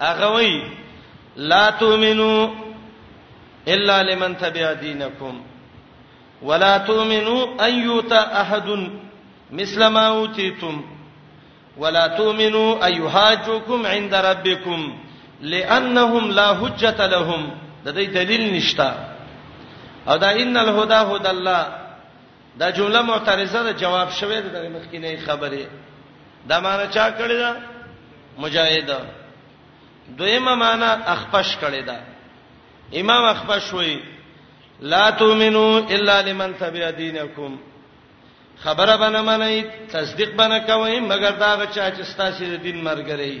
هغه وی لا تؤمنو الا لمن تبع دينكم ولا تؤمنو ان يؤتى احد مثل ما اوتيتم ولا تؤمنو ان يحاجوكم عند ربكم لانهم لا حجه لهم د دې دلیل نشتا او دا ان الهدى هدى الله دا جمله معترضه ده جواب شوه د دغه مخکینه خبره دا معنی چا کړی دا مجاهد دویمه معنی اخپش کړی دا امام اخپش وی لا تؤمنو الا لمن تبع دینکم خبره بنه منئ تصدیق بنه کوئ مگر دا چا چې ستاسو د دین مرګري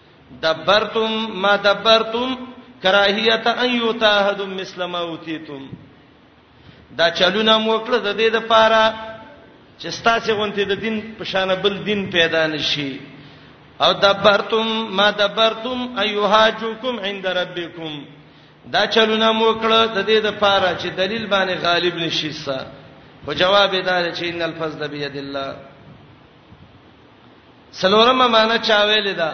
دبرتم ما دبرتم کراهیت ان یتاهدم مثل ما اوتیتم دا چلونه مو کړ د دې د پاره چې ستاسو غونته د دین په شان بل دین پیدا نشي او دبرتم ما دبرتم ایهاجکم عند ربکم دا چلونه مو کړ د دې د پاره چې دلیل باندې غالب نشي سا خو جواب یې دا چې ان الفضل بيد الله سلورمه معنی چا ویل ده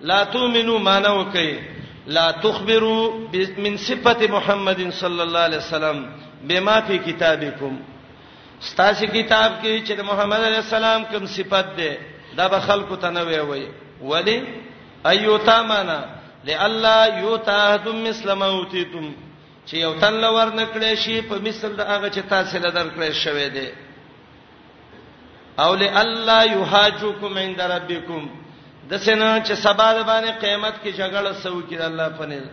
لا تؤمنو معنی وکي لا تخبروا من صفت محمد صلی الله علیه وسلم بما فی کتابکم ستاسو کتاب کې چې محمد علی السلام کوم صفت ده دا به خلکو ته نه وی وی ولی ایوتا معنا لالا یوتاهتم مثل ما اوتیتم چې یو تل ورنکړې شي په مثل د هغه چې تاسو له درکړې شوې ده او لالا یحاجوکم عند ربکم د سینه چې سبا د باندې قیامت کې جګړه سو کې د الله په نيز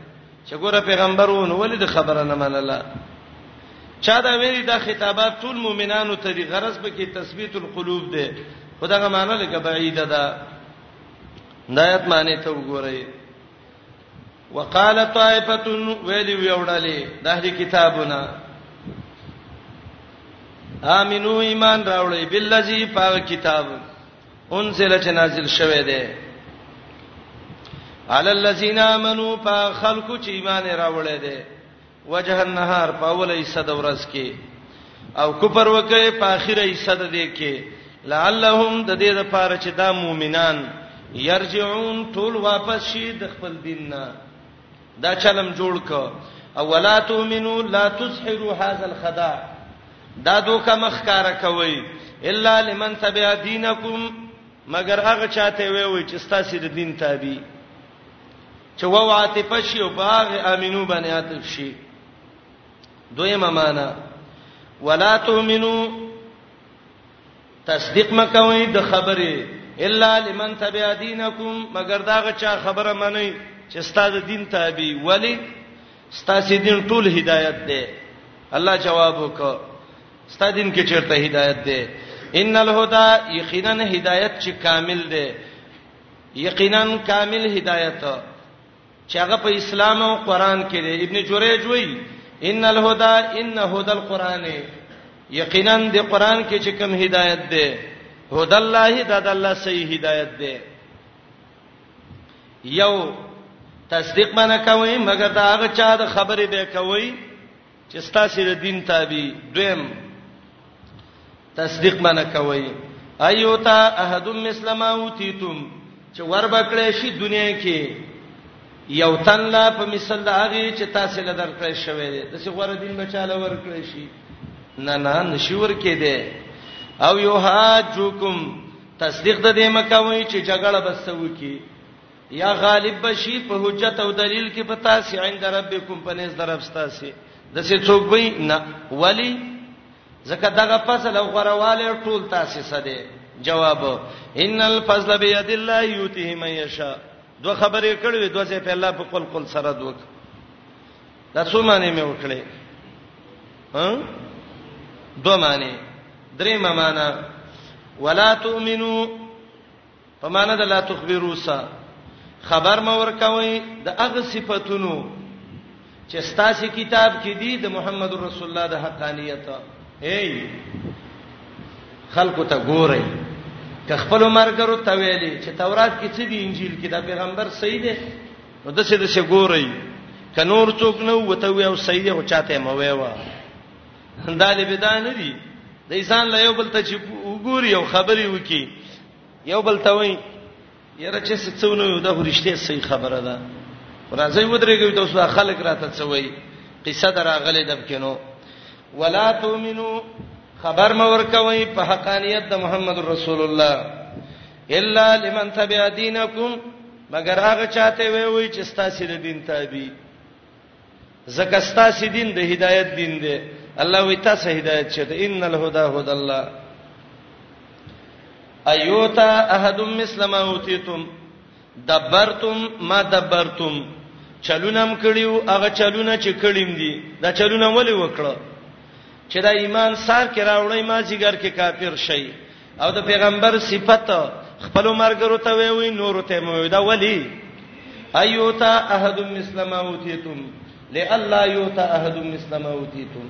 چې ګوره پیغمبر ونه ولې د خبره نه منله چا دا ویلي دا خطابات ټول مؤمنانو ته دي غرض به کې تثبیت القلوب ده خدغه معنی لکه بعیده ده دا آیت معنی ته وګورئ وقال طائفه ویلی ویوړلې د اهل کتابونه امنو ایمان راوړې بالذي پاک کتاب انزل چې نازل شوه دی علی الذین آمنو فخلقوا چې ایمان راوړې دی وجه النهار په اوله حصہ د ورځ کې او کفر وکړي په اخیره حصہ د دې کې لعلهم د دې لپاره چې دا مؤمنان يرجعون ټول واپس شي د خپل دین نه دا چلم جوړ ک او ولا تؤمنو لا تسحروا هذا الخداع دا دوکه مخکاره کوي الا لمن تبع دینکم مگر هغه چاته وی وی چې ستاسو د دین تابع چې وو عاطفه شي او باغ امینو باندې عاطف شي دویمه معنا ولا تؤمنو تصدیق مکوئ د خبره الا لمن تبع دینکم مگر دا غچا خبره منئ چې ستاسو دین تابع ولی ستاسو دین ټول هدایت دی الله جواب وکړه ستاسو دین کې چیرته هدایت دی ان الهدى یقینا هدایت چې کامل دی یقینا کامل هدایت چې هغه په اسلام او قران کې دی ابن جریج وایي ان الهدى ان هدى القران یقینا د قران کې چې کوم هدایت دی هدى الله د الله صحیح هدایت دی یو تصدیق باندې کوي مګر دا هغه چا د خبرې به کوي چې ستاسو د دین تابع دویم تصدیق منه کوي ايوتا احد مسلمه اوتیتم چې ور بکړې شي دنیا کې یو تن لا په مثال د هغه چې تاسو له درکړې شوې ده د څه غوړه دین بچاله ور کړې شي نه نه نشور کې ده او یو حاجوکم تصدیق د دې مکوي چې جګړه بسوي کې یا غالب بشی په حجت او دلیل کې په تاسو عند ربکم پنيز درب تاسو د څه څوک وي نه ولی زکه دغه فصل او غرواله ټول تاسو سده جواب ان الفضل بيد الله يؤتيه من يشاء دوه خبرې کړې دوه ځې په الله په خپل خپل سره دوک دا څو معنی مې وکړې ها دوه معنی درې معنی ولا تؤمنو په معنا د لا تخبرو سره خبر مو ورکوي د هغه صفاتونو چې ستاسو کتاب کې دي د محمد رسول الله د حقانیت هی خلکو ته ګورئ که خپل مرګرو ته ویلي چې تورات کې څه دي انجیل کې دا پیغمبر صحیح دی نو دسه دسه ګورئ کنور څوک نو وته ویو صحیح او چاته مو ویوا دا لبدا نه دي د انسان له یو بل ته چې وګوري او خبري وکي یو بل ته وایي یره چې څه څونه یو د هرشته صحیح خبره ده راځي ودرېږي تاسو د خلک راته څه وایي قصه دراغله د کینو ولا تؤمنو خبر مې ورکوي په حقانيت د محمد رسول الله الا لمن تبع دينكم مگر هغه چاته وی وی چې ستاسو د دین تابع زکه ستاسو دین د هدایت دین دی الله وی تاسو هدایت شه ته ان الهدى هدى الله ايوتا احد مثل ما اوتیتم دبرتم ما دبرتم چلونم کړیو هغه چلونه چې کړیم دي دا چلونه ولې وکړه چې دا ایمان سار کې راوړی ما جګر کې کافر شي او د پیغمبر صفت خپل مرګرو ته وی وی نور ته مو دا ولی ايوتا احد مسلم اوتیتم لالا يوتا احد مسلم اوتیتم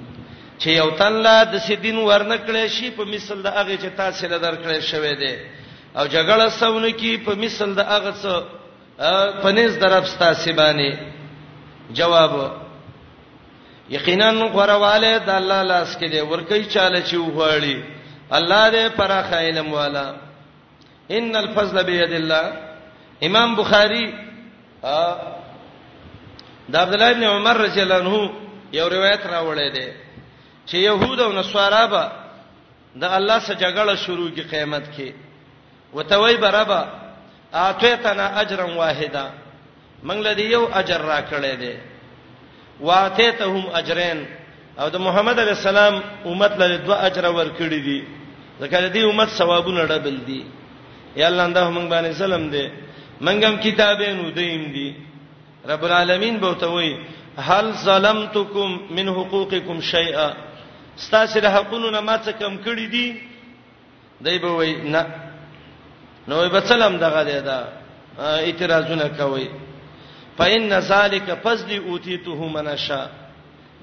چې یو تن لا د سیدین ورنکړې شي په مثال د هغه چې تاسو له درکړې شوې ده او جګړه سونه کی په مثال د هغه څه پنيز درف تاسو باندې جواب یقینا غرواله د الله لاس کې دی ورکی چاله چې وغواړي الله دې پراخه علم والا ان الفضل بيد الله امام بخاری د عبد الله ابن عمر رضی الله عنه یو روایت راوړی دی چې يهود او نصارا به د الله سره جګړه شروع کی قیامت کې وتوي برابا اعطیتنا اجرا واحدا موږ لدی یو اجر را کړی دی واتیتهم اجرین او د محمد علی السلام امت لدی دوه اجر ور کړی دي ځکه دې امت ثوابونه ډبل دي یا الله انده موږ باندې سلام دی منګم کتابې نو دیم دي رب العالمین به ته وی هل ظلمتکم من حقوقکم شیئا ستاسو د حقونو نه ما څه کم کړی دي دای به وی نه نو به سلام دغه دی دا اعتراضونه کوي فإن ذلک فضل اوتیته منشا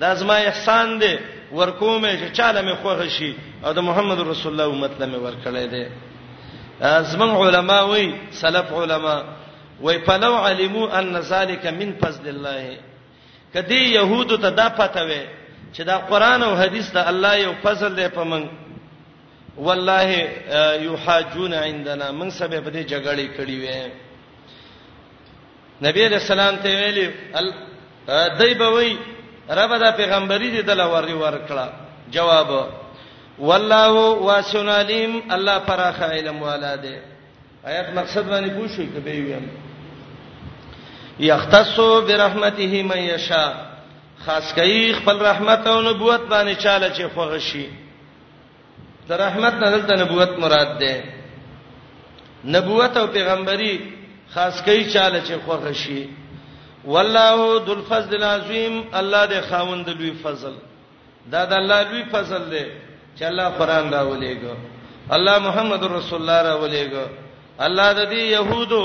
دا زما احسان دی ورکوم چې چاله مې خوښ شي او د محمد رسول الله امت له مې ورکړې دي زمون علما وای سلف علما وای فلو علمو ان ذالک من فضل الله کدی يهودو ته دا پته وي چې دا قران او حديث ته الله یو فضل دی په من والله یحاجون عندنا من سبب دې جګړې کړې وي نبی علیہ السلام ته ویلي دای به وی رب دا پیغمبري دې دلا وري ورکړه جواب والله واسن علیم الله پراخ علم والا دی آیات مقصد باندې پوښوي کبه ویم یختص برحمته من یشا خاص کوي خپل رحمت او نبوت باندې چاله چې خوښ شي د رحمت نه دلته نبوت مراد ده نبوت او پیغمبري خاص کوي چاله چې خوښ شي والله ذل فضل العظیم الله دې خاوند لوی فضل دا د الله لوی فضل دی چې الله قران را ولېګو الله محمد رسول الله را ولېګو الله د دې يهودو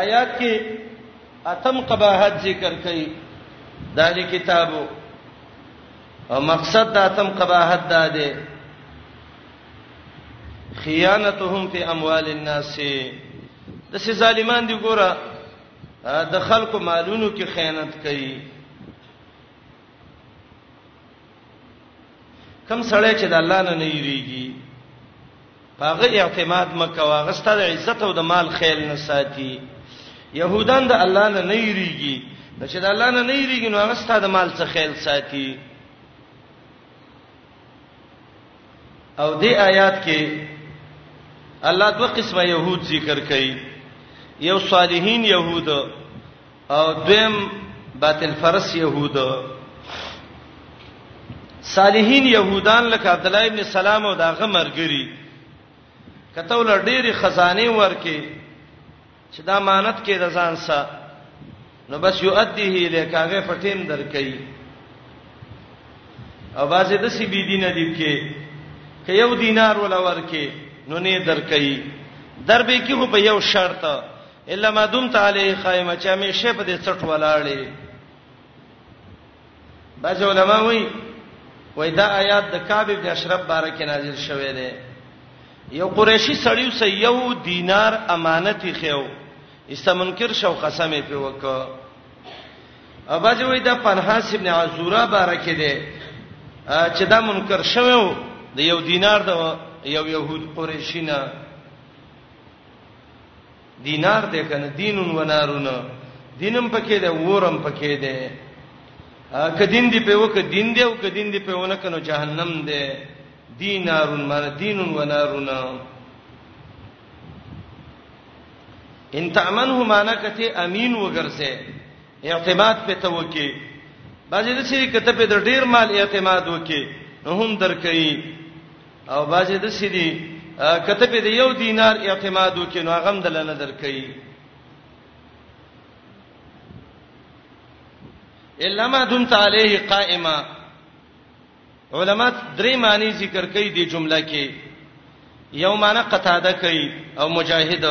آیات کې اتم قباحت ذکر کړي د اهل کتابو او مقصد د اتم قباحت دا دی خیانتهم فی اموال الناس د سې ظالمان دی ګوره د خلکو مالونو کې خیانت کوي کم سړی چې د الله نه نه یریږي هغه اعتماد مکه واغه ستاسو عزت او د مال خیال نه ساتي يهودان د الله نه نه یریږي نو چې د الله نه نه یریږي نو هغه ستاسو د مال څخه خیال ساتي او دې آیات کې الله دوه قسمه يهود ذکر کړي یو صالحین يهود او دویم باطل فرس يهود صالحین يهودان لکه عبد الله ابن سلام او داغه مرګري کته ول ډېری خزانه ورکه چې دا مانت کې د ځان سره نو بس یؤدیه الیک هغه فټیم درکې او بازه د سی بی دینه دی کې ک یو دینار ولا ورکه نو نه درکې دربې کې په یو شرط الا ما دمت علی قائمه چې همیشه په دې څټ ولاړې بعض علما وایي وای دا آیات د کعب ابن اشرف بارکه نازل شوه دی یو قریشی سړیو سه یو دینار امانت خېو استمنکر شو قسم په وک اباځي وای دا پنحاس ابن عزورا بارکه دی چې دا منکر شوه د یو دینار د یو يهود قریشی نه دینار دې کنه دینون و نارونه دینم پکې ده ورم پکې ده کدین دی په وک دین دی او کدین دی په ونه کنو جهنم دی دینارون مر دینون و نارون ان تامنه معنا کته امین وګرځه اعتماد په توکي باځي د شری کته په ډیر مال اعتماد وکي هم درکې او بازي د سيدي کته په یو دینار اعتماد وکینو هغه هم دل نه درکې الا ما دمت عليه قائما علما درې معنی ذکر کوي د جمله کې یو معنی قطاده کوي او مجاهد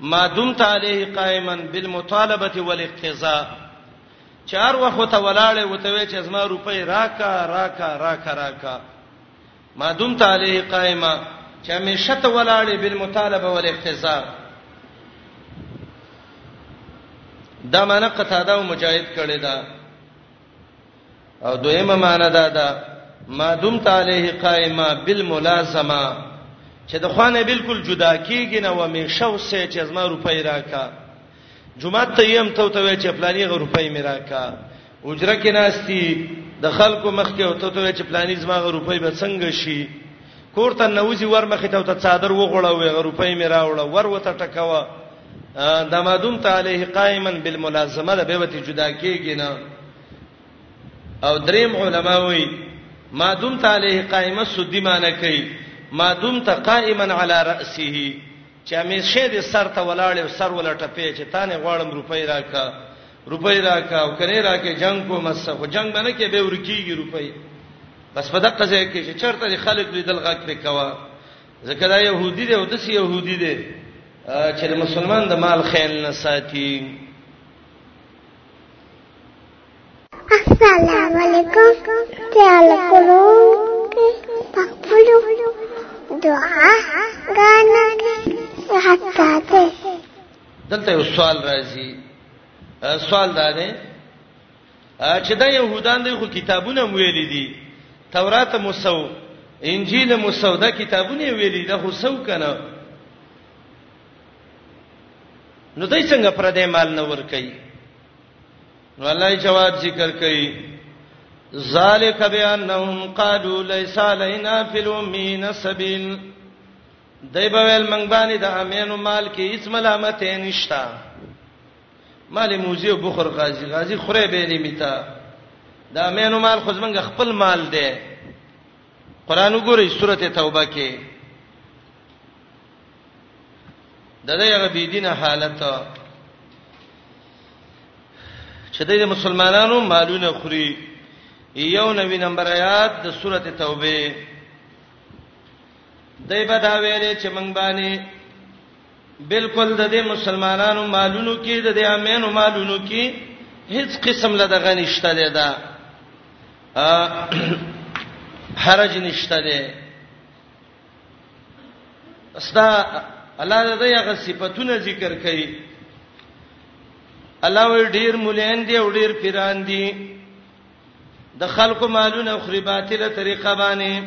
ما دمت عليه قائما بالمطالبه والاقتضاء چار وخت ولاړې وته چې زما روپۍ راکا راکا راکا راکا, راکا ما دمت علیه قائما چې همیشه ته ولاړې بالمطالبه والاحتساب دا معنی قتاده او مجاهد کړي دا او دویمه معنی دا ده ما دمت علیه قائما بالملازمه چې د خوانه بالکل جدا کیږي نه و می شو سه چې زما روپۍ راکا جمعه ته یم ته ته چې پلانې غو روپۍ می راکا اجره کې ناشتي د خلکو مخ کې او ته ته چې پلاني زما غو روپۍ به څنګه شي کور ته نوځي ور مخې ته ته صادر وغړا وې غو روپۍ مې راوړه ور وته ټکوا د مادوم تعالی قائما بالملازمه به وته جدا کېږي نه او دریم علما وایي مادوم تعالی قائمه سودی معنی کوي مادوم ته قائما علی راسه چې همیشه دې سر ته ولاړ او سر ولټه پې چې تانه غواړم روپۍ راکا روپۍ راکا او کني راکې جنگ کو مسه خو جنگ باندې کې به ورکیږي روپۍ بس په دقه ځای کې چې چرته خلک لیدل غږ پې کوا ځکه دا يهودي دی او د سی يهودي دی چې مسلمان د مال خیال نه ساتي السلام علیکم تعال کولو پخپلو دعا غانا حتا ته دلته یو سوال راځي سوال دا دی چې دا يهودان دی خو کتابونه ویل دي تورات مو سو انجیل مو سو دا کتابونه ویل دي خو سو کنه نو دای څنګه پر دې مال نه ور کوي نو الله جواب ذکر کوي ذالک بانهم قالوا ليس علينا في الامين سبيل دای په ویل منګ باندې د امینو مال کې هیڅ ملامت نشتا مال موزي او بخور غازی غازی خره به نه میتا د امینو مال خو زمنګ خپل مال دی قران وګورئ سورته توبه کې د دې هغه بيدینه حالت چې د مسلمانانو مالونه خوري یو نوی نمبر آیات د سورته توبه دای به دا ویلې چې مونږ باندې بالکل د دې مسلمانانو مالونو کې د دې امینو مالونو کې هیڅ قسم له دغه نشته دی دا حرج نشته دی استا الله د دې هغه صفاتونه ذکر کړي الله ور ډیر مولین دی او ډیر پیران دی د خلکو مالونه خوري باطله طریقه باندې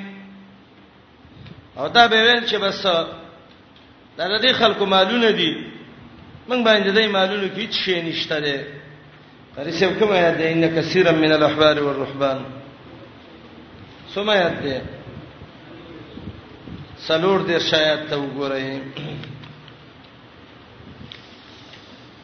او دا به ویل چې بس دا د دې خلکو مالونه دي من باندې دای مالونه کې هیڅ شي نشته ده قاری سیب کومه یاد ده ان کثیرا من الاحبار والرهبان سمه یاد ده سلور دې شاید ته وګورئ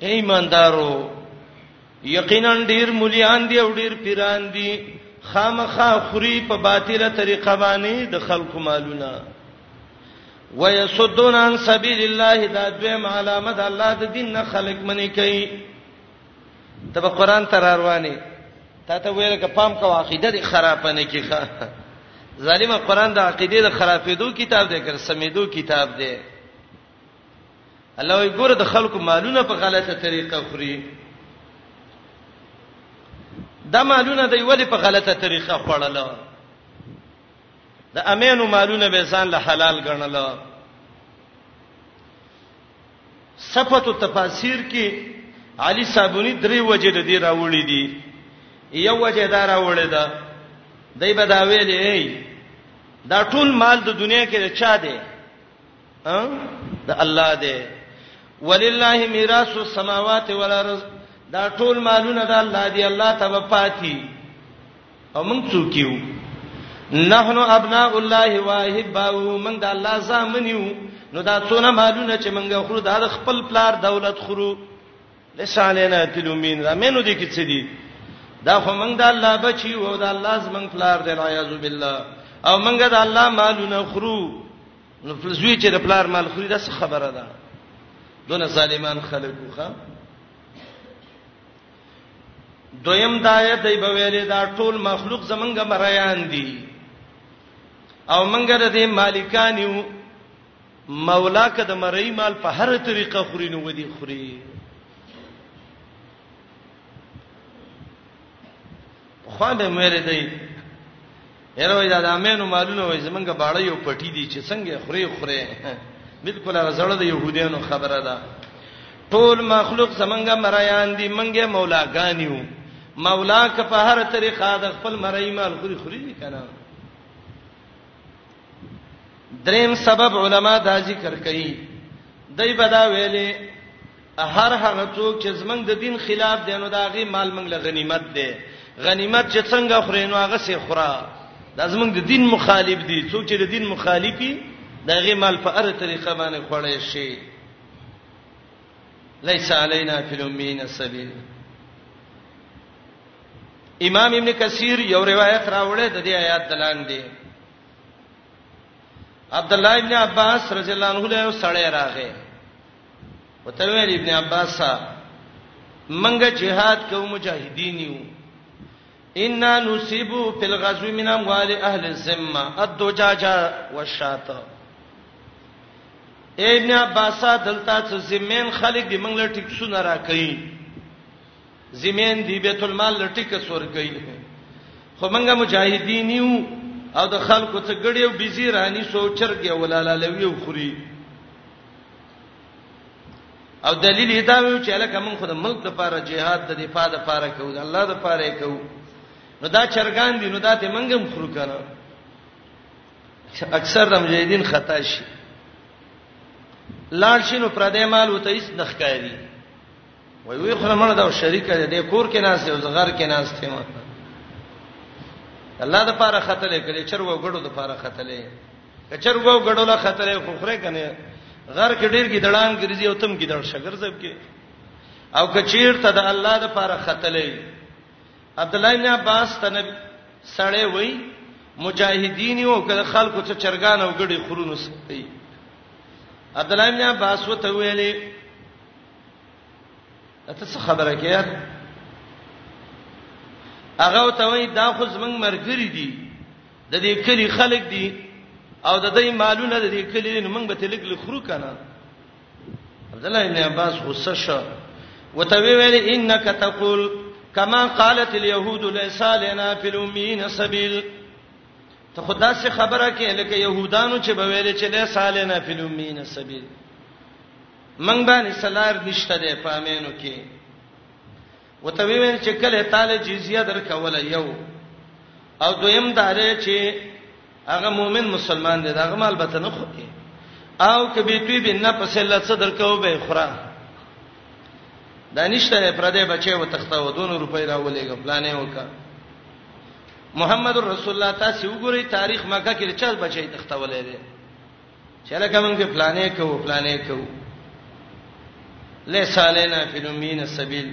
ایماندارو یقینا ډیر مليان دي او ډیر پیران دي خامخا خوري په باطله طریقه باندې د خلکو مالونه ويسدون عن سبيل الله دا دویم علامه د الله د دین نه خلق منی کوي ته په قران تر رواني تا ته ویل ک پام کو عقیده دي خراب نه کیخه ظالم قران د عقیده د خرابېدو کتاب دی کر سمیدو کتاب دی الله وی ګوره د خلکو مالونه په غلطه طریقه خوري دا مالونه دی ولی په غلطه طریقه خوړل د امینو مالونه به ځان له حلال ګڼل صفته تفاسیر کې علي صابوني درې وجې د دې راوړې دي یو وجه دا راوړې ده دای به دا ویلې دا ټول مال د دنیا کې چا دی د الله دی ولله میراث السماوات والارض دا ټول مالونه د الله دی الله تبا پاتی او موږ څوک یو نحن ابناء الله واحباو موږ د الله زامن یو نو دا څونه مالونه چې موږ خورو دا خپل پلار دولت خورو لسانینا تلومین را مینو دي کې څه دي دا خو موږ د الله بچي او د الله زمنګ پلار دی اعوذ بالله او موږ د الله مالونه خورو نو فلزوی چې د پلار مال خوري دا څه خبره ده دونه ظالمان خلکو ښا دویم دایه دی به ویلې دا ټول مخلوق زمونږ مریان دي او مونږ د دې مالکان یو مولا کده مری مال په هر طریقه خوري نو ودی خوري خو به مېره دی یره وای دا د امینو مالونه وای زمونږه باړې یو پټی دي چې څنګه خوري خوري بالکل هغه زړه د يهودانو خبره ده ټول مخلوق زمونږه مریان دي مونږه مولاګانیو مولا که په هر طریقه د خپل مرای مال خوري خوري دي کنه دریم سبب علما دا ذکر کوي دای بدا ویلې هر هغه څوک چې زمنګ د دین خلاف دی نو دا غي مال منګ له غنیمت دی غنیمت چې څنګه خوري نو هغه سي خورا دا زمنګ د دین مخالف دی څوک چې د دین مخالفي دا غي مال په اړه طریقه باندې خوړې شي ليس علينا في الامين السبيل امام ابن کثیر یو روایت راوړی د دې آیات دلان دی عبد الله ابن عباس رضی الله عنه له سړی راغی وته ویل ابن عباس منګه جهاد کوو مجاهدین یو ان نصيبو في الغزو من اموال اهل الذمه الدجاجه والشات ابن عباس دلته څو زمين خلک دی منګل ټیک سونه را کوي زمين دی بیت المال لټیک سور کوي خو منګه مجاهدین یو او د خلکو څخه ګړیو بيزي رانی سوچرګي ولاله لوي خوري او دلیل یې دا ویو چې لکه موږ خو د ملک لپاره جهاد د دفاع لپاره کوو د الله لپاره یې کوو نو دا چرګان دي نو دا ته منګم خرو کنه اکثر د مجاهدین خطا شي لاړ شي نو پردې مال وته هیڅ نخکاری وای وی خره مړ دا شریک دی د کور کې ناس دی او زغر کې ناس دی ما الله د پاره خطلې کړي چر و غړو د پاره خطلې کچر و غړو لا خطلې خو خره کنه غر کې ډیر کې دړان ګرځي او تم کې دړ شګر زب کې او کچیر ته د الله د پاره خطلې عبد الله بن عباس ته سړې وای مجاهدین یو کله خلکو ته چرګان او ګړي خورونو سپي عبد الله بن عباس وته ویلي اته څه خبره کې هغه ته وای دا خو زمنګ مرګري دي د دې کلی خلک دي او د دې مالونه د دې کلی نو موږ به تلګ لخرو کنه عبد الله ابن عباس غصه شو وته ویل انک تقول کما قالت اليهود ليس لنا في الامين سبيل ته خدا سے خبره کې لکه يهودانو چې به ویل چې ليس لنا في الامين سبيل من باندې سلار نشته ده په امینو کې وته ویل چې کله تعالی جزیه درکوله یو او دویم دا لري چې هغه مؤمن مسلمان دی دا هغه مال به نه خوري او کبي توی به نه پسې لڅ درکو به خورا دا نشته پر دې بچي و تخته و 200 روپۍ راولېګ پلانې وکا محمد رسول الله تاسو وګورئ تاریخ مکه کې چا بچي تخته ولې دی چې لکه موږ په پلانې کوو پلانې کوو لیس علینا فی الامین السبیل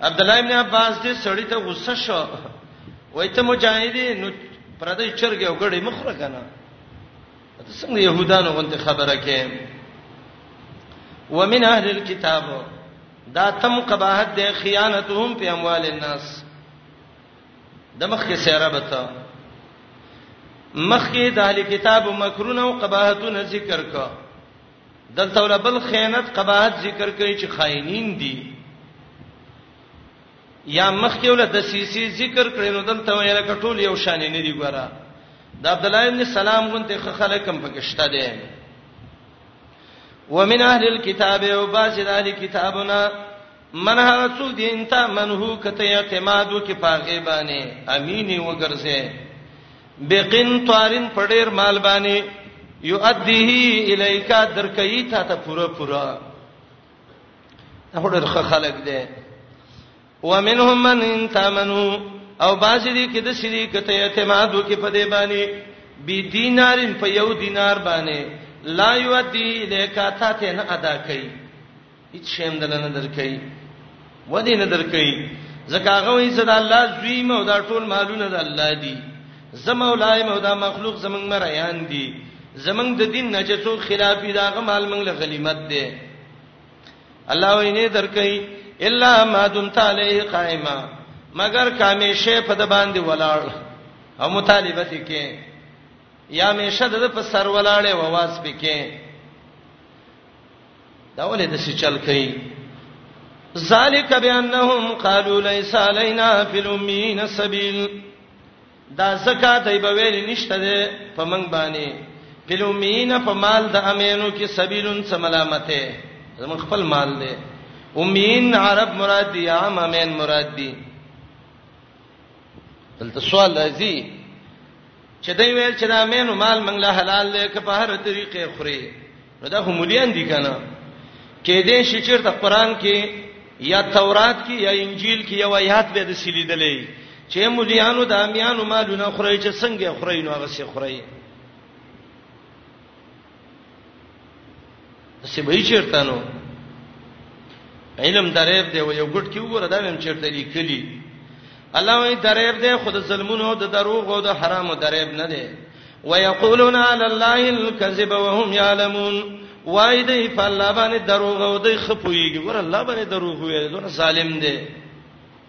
عبد الله ابن عباس دې سړی ته غوسه شو وای ته مجاهدی نو پردې چرګه وګړي مخره کنه ته څنګه يهودانو غونډه خبره کې ومن اهل الكتاب دا تم قباحت د خیانتهم په اموال الناس د مخکې سره به ته مخکې د اهل کتاب مکرونه او قباحتونه ذکر کا دلته ول بل خیانت قباحت ذکر کوي چې خائنین دي یا مخکې ول د سیسی ذکر کړي نو دلته ویل کټول یو شان نه دی ګوره د عبد الله ابن سلام غونته خلک هم پکشته دي ومن اهل الكتاب وباسد اهل کتابنا من هغه څوک دی انت منه کته اعتماد وکي پاغه باندې امین وګرځي بقن طارن پډیر مال باندې یؤدیه الیکا درکې تا ته پورا پورا هغه ډېر خلک دی ومنهم من انت منه او باز دي کې د سړي کته اعتماد وکي په دې باندې بي دینارین په یو دینار باندې لا یؤدی الیکا تا ته نه ادا کوي هیڅ شی هم دلنه درکې ودی نه درکې ځکه هغه وایي چې د الله زوی مو دا ټول مالونه د الله دي زمو لای مو دا مخلوق زمنګ مریان دي زمنګ د دین نه چې څو خلاف دي دا مال موږ له غلیمت دي الله وایي نه درکې الا ما دمت علیه قائما مگر کامیشه په د باندې ولاړ او مطالبه کې یا میشه د په سر ولاړې وواز پکې دا ولې د څه چل کوي ذالک بانهم قالوا ليس علينا في الامين سبيل دا زکات ای به ویل نشته ده په منګ باندې په الامین په مال د امینو کې سبیلون سملامته زمون خپل مال ده امین عرب مراد دی عام امین مراد دی دلته سوال راځي چې دوی ویل چې دا مینو مال موږ له حلال دی که په هر طریقې خوري نو دا هم مليان دي کنه کې دې شي چې د قران کې یا تورات کې یا انجیل کې یو آیات به د سلیدلې چې مليانو د امیانو مالونه خوري چې څنګه خوري نو هغه څه خوري څه به چیرته نو علم درېب دی و یو ګټ کې وګوره دا هم چیرته لیکلی الله وی درېب دی خود ظلمونو د دروغ او د حرامو درېب نه دی ويقولون على الله الكذب وهم يعلمون وای دی په الله باندې دروغ او دی خپویږي ور الله باندې دروغ ویل ور ظالم دی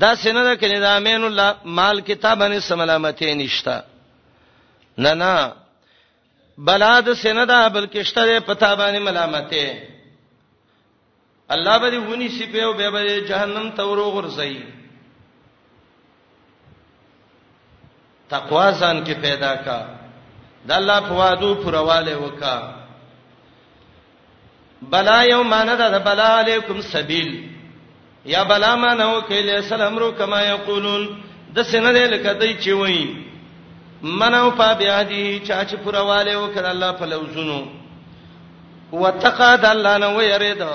دا سینه ده کني دا امین الله مال کتاب باندې سملامتې نشتا نه نه بلاد سینه ده بلکې شته په تا باندې ملامتې الله به دې ونی سی په او به به جهنم تورو غرزي تقوا ځان کې پیدا کا د الله په وادو پرواله وکا بلا یوم نه د بلا علیکم سبیل یا بلا ما نو کله السلام رو کما یقولون د سینه دې لکه دای چې وایي منو په بیا دي چا چې پرواله وکړه الله په لوزونو وتقاد الله نو یریدو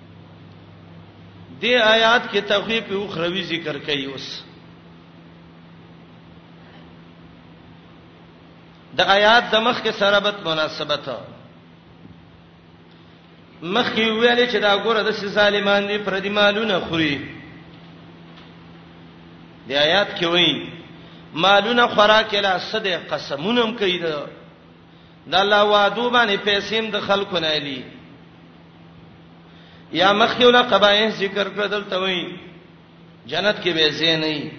دې آیات کې تخویف او خروي ذکر کوي اوس د آیات د مخ کې سره بت مناسبت مخ کې ویل چې دا ګوره د ظالمان دي پر دې مالونه خوري د آیات کې وایي مالونه خوراک لا صد قسمونم کوي د د الله وعده باندې پیسې هم د خلکو نه الی یا مخیوله قبایح ذکر کړ دلته وای جنت کې به زین نه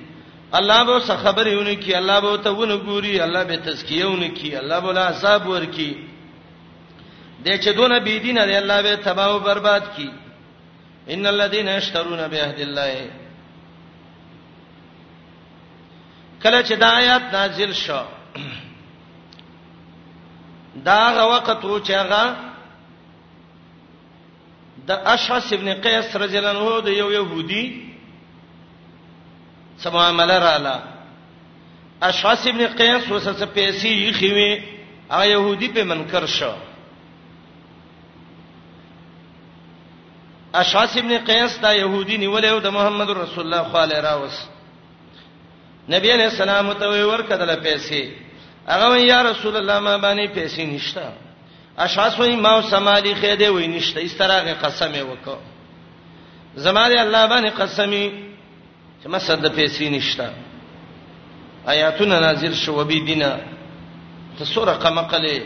الله به څه خبرونه کی الله به ته ونه ګوري الله به تزکیهونه کی الله به لا حساب ورکی د چې دونه بی دین دی الله به تباہ او برباد کی ان الذين يشترون بعهد الله کله چې دا آیات نازل شو دا غ وخت و چې هغه د اشعث ابن قیس رضی الله عنه د یو يهودي سمامله رااله اشعث ابن قیس وسه پیسې یې خوي هغه يهودي په منکر شو اشعث ابن قیس دا يهودي نیولې او د محمد رسول الله خاله راوس نبی علیہ السلام ته وی ورکدل پیسې هغه وی یا رسول الله ما باندې پیسې نشته اشعاص وی ما سمالی خېده وی نشته استراغه قسم وکړه زماره الله باندې قسمی چې ما صد پیسې نشته آیاتونه نازل شو وبې دینه ته سوره قمقله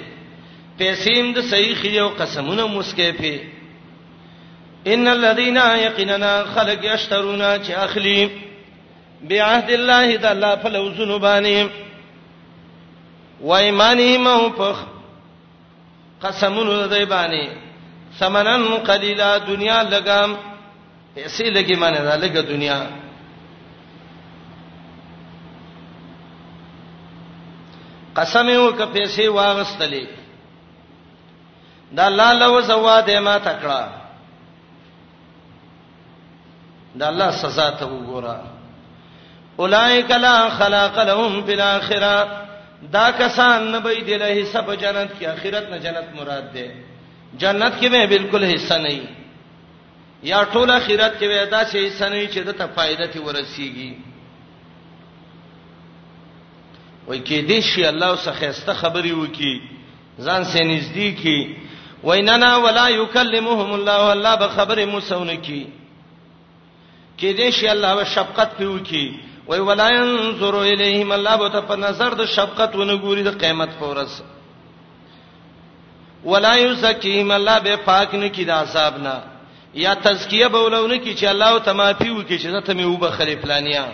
پیسې هم د صحیح یو قسمونه مسکه په ان الذين يقيننا خلق يشترون چې اخلي بعهد الله د الله په لوزونو باندې و ایمانهم او په قسمونو د دی باندې سمنن قلیلا دنیا لګام پیسې لګي معنی دا لګه دنیا قسم یو ک پیسې واغستلې دا الله لو زوا دې ما تکړه دا الله سزا ته وګوره اولائک لا خلاق لهم فی الاخره دا کسان نه به دي له حساب جنت کې اخرت نه جنت مراد ده جنت کې به بالکل حصہ نه وي یا ټول اخرت کې به دا شی حصہ نه وي چې د ته فائدہ تی ورسیږي وای کې دې شي الله سخه است خبري وکي ځان سه نږدې کی ویننا ولا یکلمهم الله الله به خبره موسونه کی کې دې شي الله به شفقت پیو کی وای ولا ينظر الیهم الله به ته په نظر د شفقت ونه ګوري د قیامت پر ورځ ولا یزکیهم الله به پاک نه کی د عذاب نه یا تزکیه به ولونه کی چې الله ته معافي وکړي چې ته مې وبخره پلانیا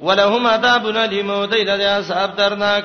ولهم عذاب الیم ودیل عذاب درناک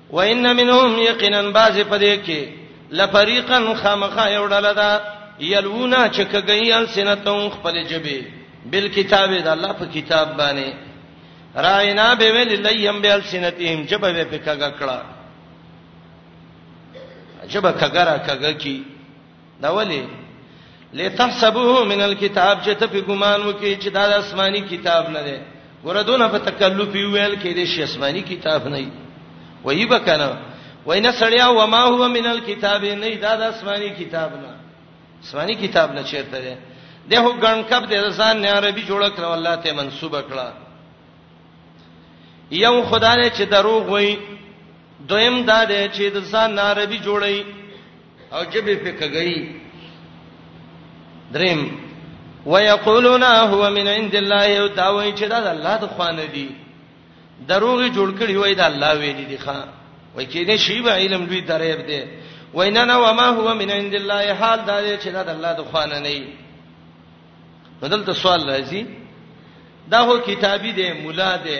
وان منهم یقینا باز پدې کې لفریقا خامخا یو ډله ده یلونا چې کګی السنتون خپل جبه بل کتاب د الله په کتاب باندې راینا به ویل لیم به السنتهم جبه به پکګه کړه جبه کګرا کګه کی دا ولی لتحسبوه من الكتاب چې ته په ګمان وکې چې دا د آسماني کتاب نه دی وردونه په تکلف ویل کې د شي آسماني کتاب نه وي وایي بکنه وینا سړیا و ما هو من الكتاب نه دا د آسماني کتاب نه آسماني کتاب نه چیرته دی دغه ګڼکب د ځان نه عربي جوړ کړو الله ته منسوب کړه یو خدای چې دروغ وایي دویم دا دی چې د ځان نه عربي جوړي او جبه په کګی دریم ويقولون هو من عند الله او دا وایي چې دا د الله د خوانه دي دروغي جوړ کړی وای دا الله ویلي دي ښا وای کې نه شی به علم دوی درېب دي وینا نه وما هو من عند الله حال دا دی چې دا د الله د خوانه نه دی بدلته سوال راځي دا هو کتابي دی مولا دی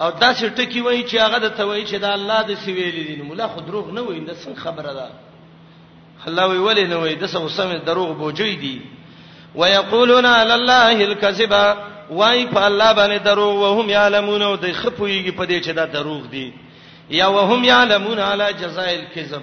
او دا چې ټکی وایي چې هغه د توي چې دا الله د سی ویلې دي نو مولا خو دروغ نه وایي دا څنګه خبره ده الله وی ولې نه وایي د څه وسمه دروغ بوجي دي ويقولون على الله الكذب وای په الله باندې دروغ وهم يعلمون او د خپويږي په دې چې دا دروغ دي یا وهم يعلمون على جزاء الكذب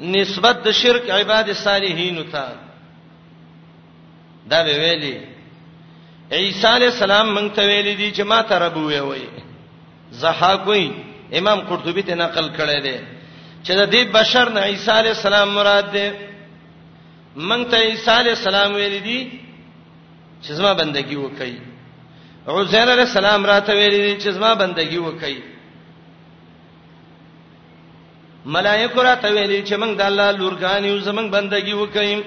نسبت د شرک عباد صالحین ته دا به ویلي عیسی علی السلام مونږ ته ویلي دي چې ما ته رب وی وی زها کوئی امام قرطبی ته نقل کړی دی چې د دې بشر نه عیسی علی السلام مراد دی مونږ ته عیسی علی السلام ویلي دي چې زما بندگی وکړي عزیر علی السلام راته ویلي دي چې زما بندگی وکړي ملائکه راته ویلي چې موږ د الله لورګان یو زمنګ بندگی وکایم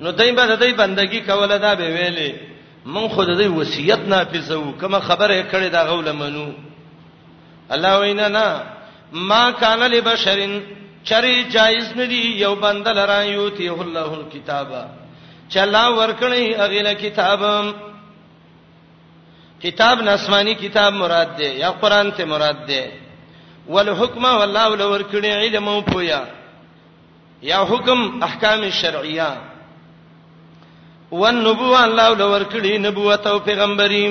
نو دای به د دې بندگی کوله دا به ویلې مون خو د دې وصیت نافذو کوم خبره کړې دا غول منو الله وینا نه ما کان لبشرین چری جایز ندی یو بنده لرا یوتی الله الکتاب چلا ورکړی اغیله کتاب کتاب نسمانی کتاب مراد دی یا قران ته مراد دی والحکم والله لور کړي علم او پویا یا حکم احکام شرعیه والنبوه الله لور کړي نبوت او پیغمبري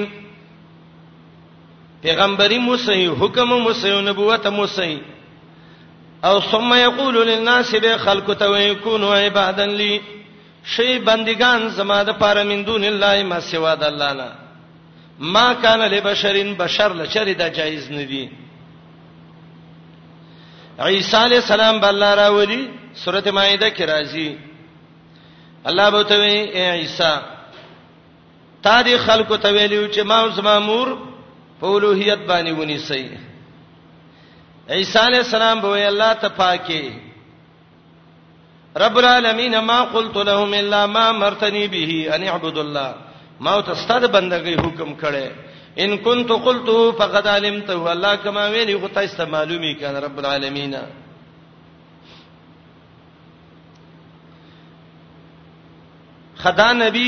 پیغمبري مو صحیح حکم مو صحیح نبوت مو صحیح او ثم یقول للناس به خلق تو یکونوا عبادا لی شی بندگان زما د پاره من دون الله ما سوا د الله نه ما کان لبشرین بشر لچری دا جایز نه دی عیسی علی السلام بل راولی سورته مائده کې راځي الله به ته وی عیسی تا دې خلکو ته ویلو چې ما زما مور په اولوہیت باندې ونی سي عیسی علی السلام به الله ته پاکي رب العالمین ما قلت لهم الا ما مرتنی به ان اعبدوا الله ما ته ستاسو بندګۍ حکم کړي ان كنت قلت فقد علمت الله كما ویلی خو تاسو معلومی کړه رب العالمین خدا نبی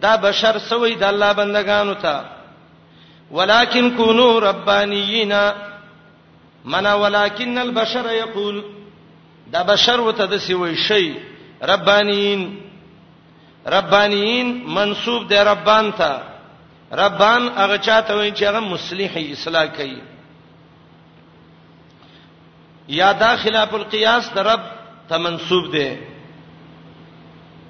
دا بشر سوی د الله بندگانو ته ولکن کونو ربانیینا منا ولکن البشر یقول دا بشر وته د سی وی شی ربانین ربانین منسوب دی ربان ته ربان هغه چاته وی چې هغه مصلحي اصلاح کوي یا دا خلاف القیاس د رب ته منسوب دی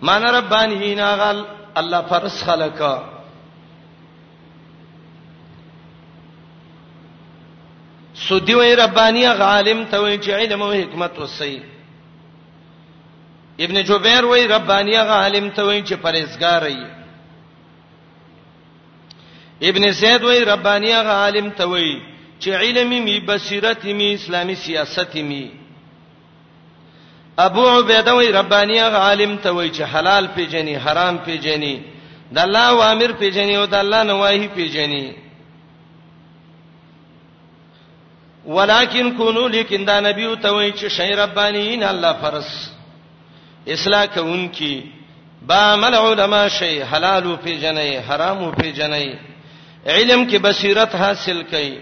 مان ربانین هغه الله فرس خلقه سودی وی ربانی عالم ته وی چې علم او حکمت وسی ابن جبیر وی ربانی عالم ته وی چې پرهیزګار وي ابن سید وی ربانی عالم ته وی چې علم می بصیرت می اسلامی سیاست می ابو عبیده وی ربانی هغه عالم ته وی چې حلال پیژني حرام پیژني د الله اوامر پیژني او د الله نواهی پیژني ولکن کونو لیکن دا نبی ته وی چې شی ربانیین الله فرس اصلاح کوونکی با مل علماء شی حلال او پیژنې حرام او پیژنې علم کې بصیرت حاصل کړي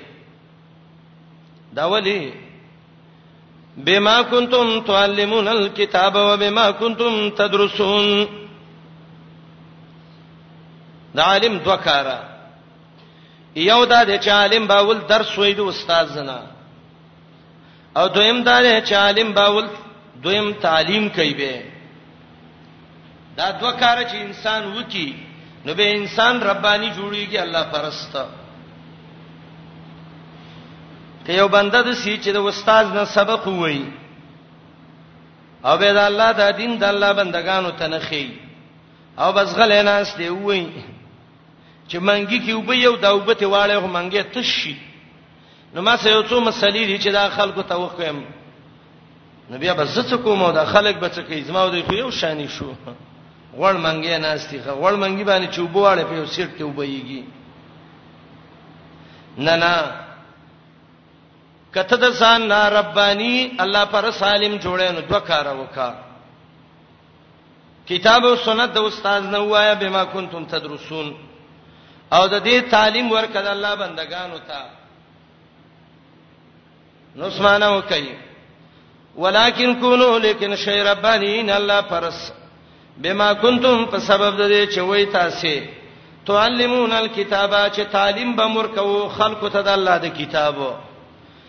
دا ولی بما كنتم تعلمون الكتاب وبما كنتم تدرسون دا عالم دوه کارا یو دا د چې عالم باول درس وای د استاد زنا او دویم دا چې عالم باول دویم تعلیم کوي به دا دوه کار چې انسان وکي نو به انسان ربانی جوړیږي الله پرست که یو بنده د سی چې د استاد نه سبق وای او به د الله د دین د الله بندگانو ته نه خي او بس غلې ناس دی وای چې منګي کې وب یو دا وبته واړې هو منګي تشي نو ما سه یو څو مسلې دي چې دا خلکو ته وخم نو بیا به زڅ کوم او دا خلک به څه کوي زما او دوی خو یو شانی شو وړ منګې ناشتي خو وړ منګې باندې چې وبواړې په یو سیټ کې وبېږي نه نه کته د ځان نه ربانی الله پر سالم جوړې نو دوه کار وکا کتاب او سنت د استاد نه وایا بما کنتم تدرسون او د دې تعلیم ورکړه الله بندگانو ته نو سمانه وکي ولکن کونو لیکن شی ربانین الله پرس بما کنتم په سبب د دې چې وای تاسو تعلمون الكتابه چې تعلیم به مور کوو خلکو ته د الله د کتابو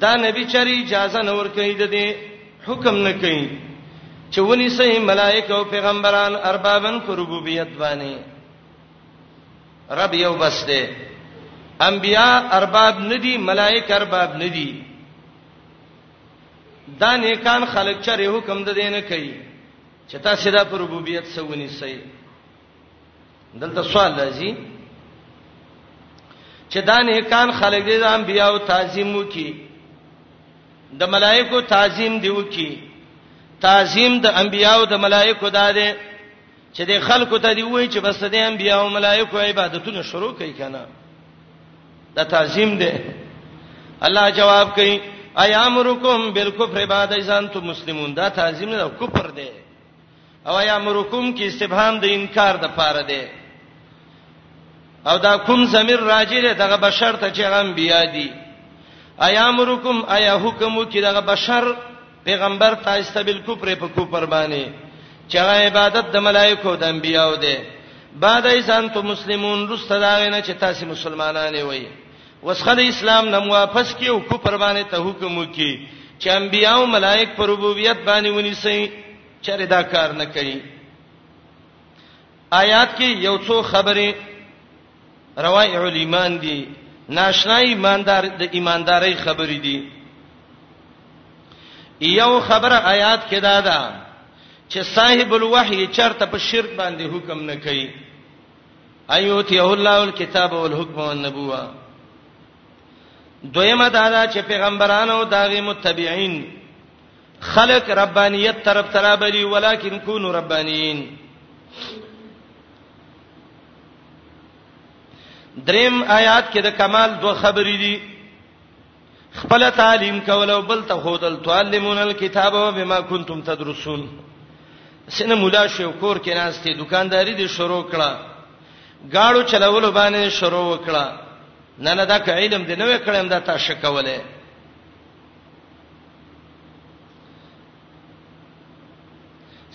دا نبی چری اجازه نه ور کوي د دې حکم نه کوي چې ونی سه ملائکه او پیغمبران اربابن پر ربوبیت باندې رب یو بس دی انبیا ارباب ندی ملائک ارباب ندی دا نیکان خلق چره حکم د دینه کوي چې تاسو دا پر ربوبیت سونی سي دلته سوال لذي چې دا نه کان خلک دې د انبیانو تعظیم وکي د ملائکو تعظیم دی وکي تعظیم د انبیانو د ملائکو دا دی چې د خلکو ته دی وای چې بس د انبیانو ملائکو عبادتونه شروع کوي کنه دا تعظیم دی الله جواب کوي ایامرکم بالکفر بعد ایزان تو مسلمون دا تعظیم نه کفر دی او یا مرکم کې استفهام د انکار د پاره دی او دا کوم زمير راجی دی دغه بشر ته چې غم بیا دی ایا مرکم ایا حکم کې دغه بشر پیغمبر ته استبل کو پر په کو پر باندې چې عبادت د ملائکو د انبیاو دی بعد ایسان ته مسلمون رسته داغه نه چې تاسو مسلمانان وئ وسخه د اسلام نم واپس کی او کو پر باندې ته حکم وکي چې انبیاو ملائک پر ربوبیت باندې ونی سي چرې دا کار نه کوي آیات کې یو څو خبره روایع الایمان دي ناشنا ایماندار د ایماندارۍ خبرې دي یو خبره آیات کې دا ده چې صاحب الوحی چرته په شرک باندې حکم نه کوي ایوتی الله الكتاب والحکم والنبوه دویمه دا ده چې پیغمبرانو داغي متبعين خلق ربانیت طرف ترابلی ولکن کونو ربانیین دریم آیات کې د کمال دوه خبرې دي خپل تعلیم کول او بل ته خودل تعلمون الكتاب بما كنتم تدرسون سینه مولا شو کور کې ناشته دکانداری دي شروع کړه گاړو چلول باندې شروع وکړه نه نه دا علم دې نه وکړم دا تاسو کوله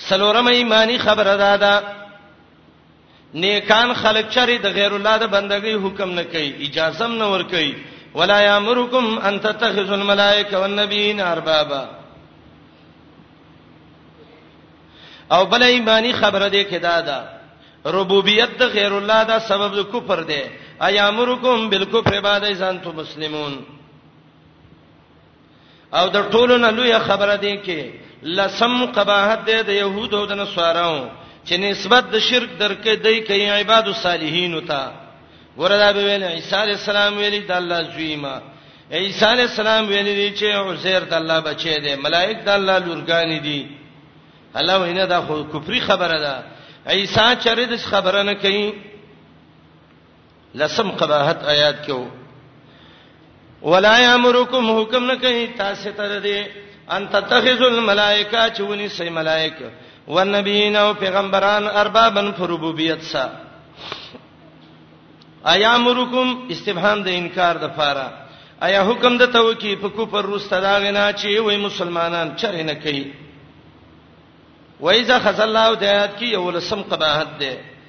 سلورم ایمانی خبره ده دا نیکان خلق چری د غیر الله د بندګۍ حکم نه کوي اجازه نه ور کوي ولا یامرکم ان تتخذوا الملائکه والنبیین اربابا او بل ایمانی خبره ده کې دا ده ربوبیت د غیر الله دا سبب د کفر ده ایامرکم بالکفر بعد ځان ته مسلمون او د ټولو نه لوی خبره دی کې لسم قباحت دی د يهودو د نصاراو چې نسبت د شرک درکې دی کوي عباد الصالحین ته وردا به ویل عیسی علی السلام ویل د الله زویما عیسی علی السلام ویل دی چې عزیر د الله بچی دی ملائک د الله لورګان دي الله وینه دا خو کفري خبره ده عیسی چرې د خبره نه کوي لسم قباحت آیات کې ولا یامرکم حکم نه کوي تاسو ته دې ان تتخذوا الملائکه چونی سي ملائکه والنبیین او پیغمبران اربابن فربوبیت سا ایا امرکم استفهام د انکار د فاره ایا حکم د توکی په کو پر روسته دا غنا چې وای مسلمانان چرې نه کوي وایذا خذ الله د آیات کې یو لسم قباحت ده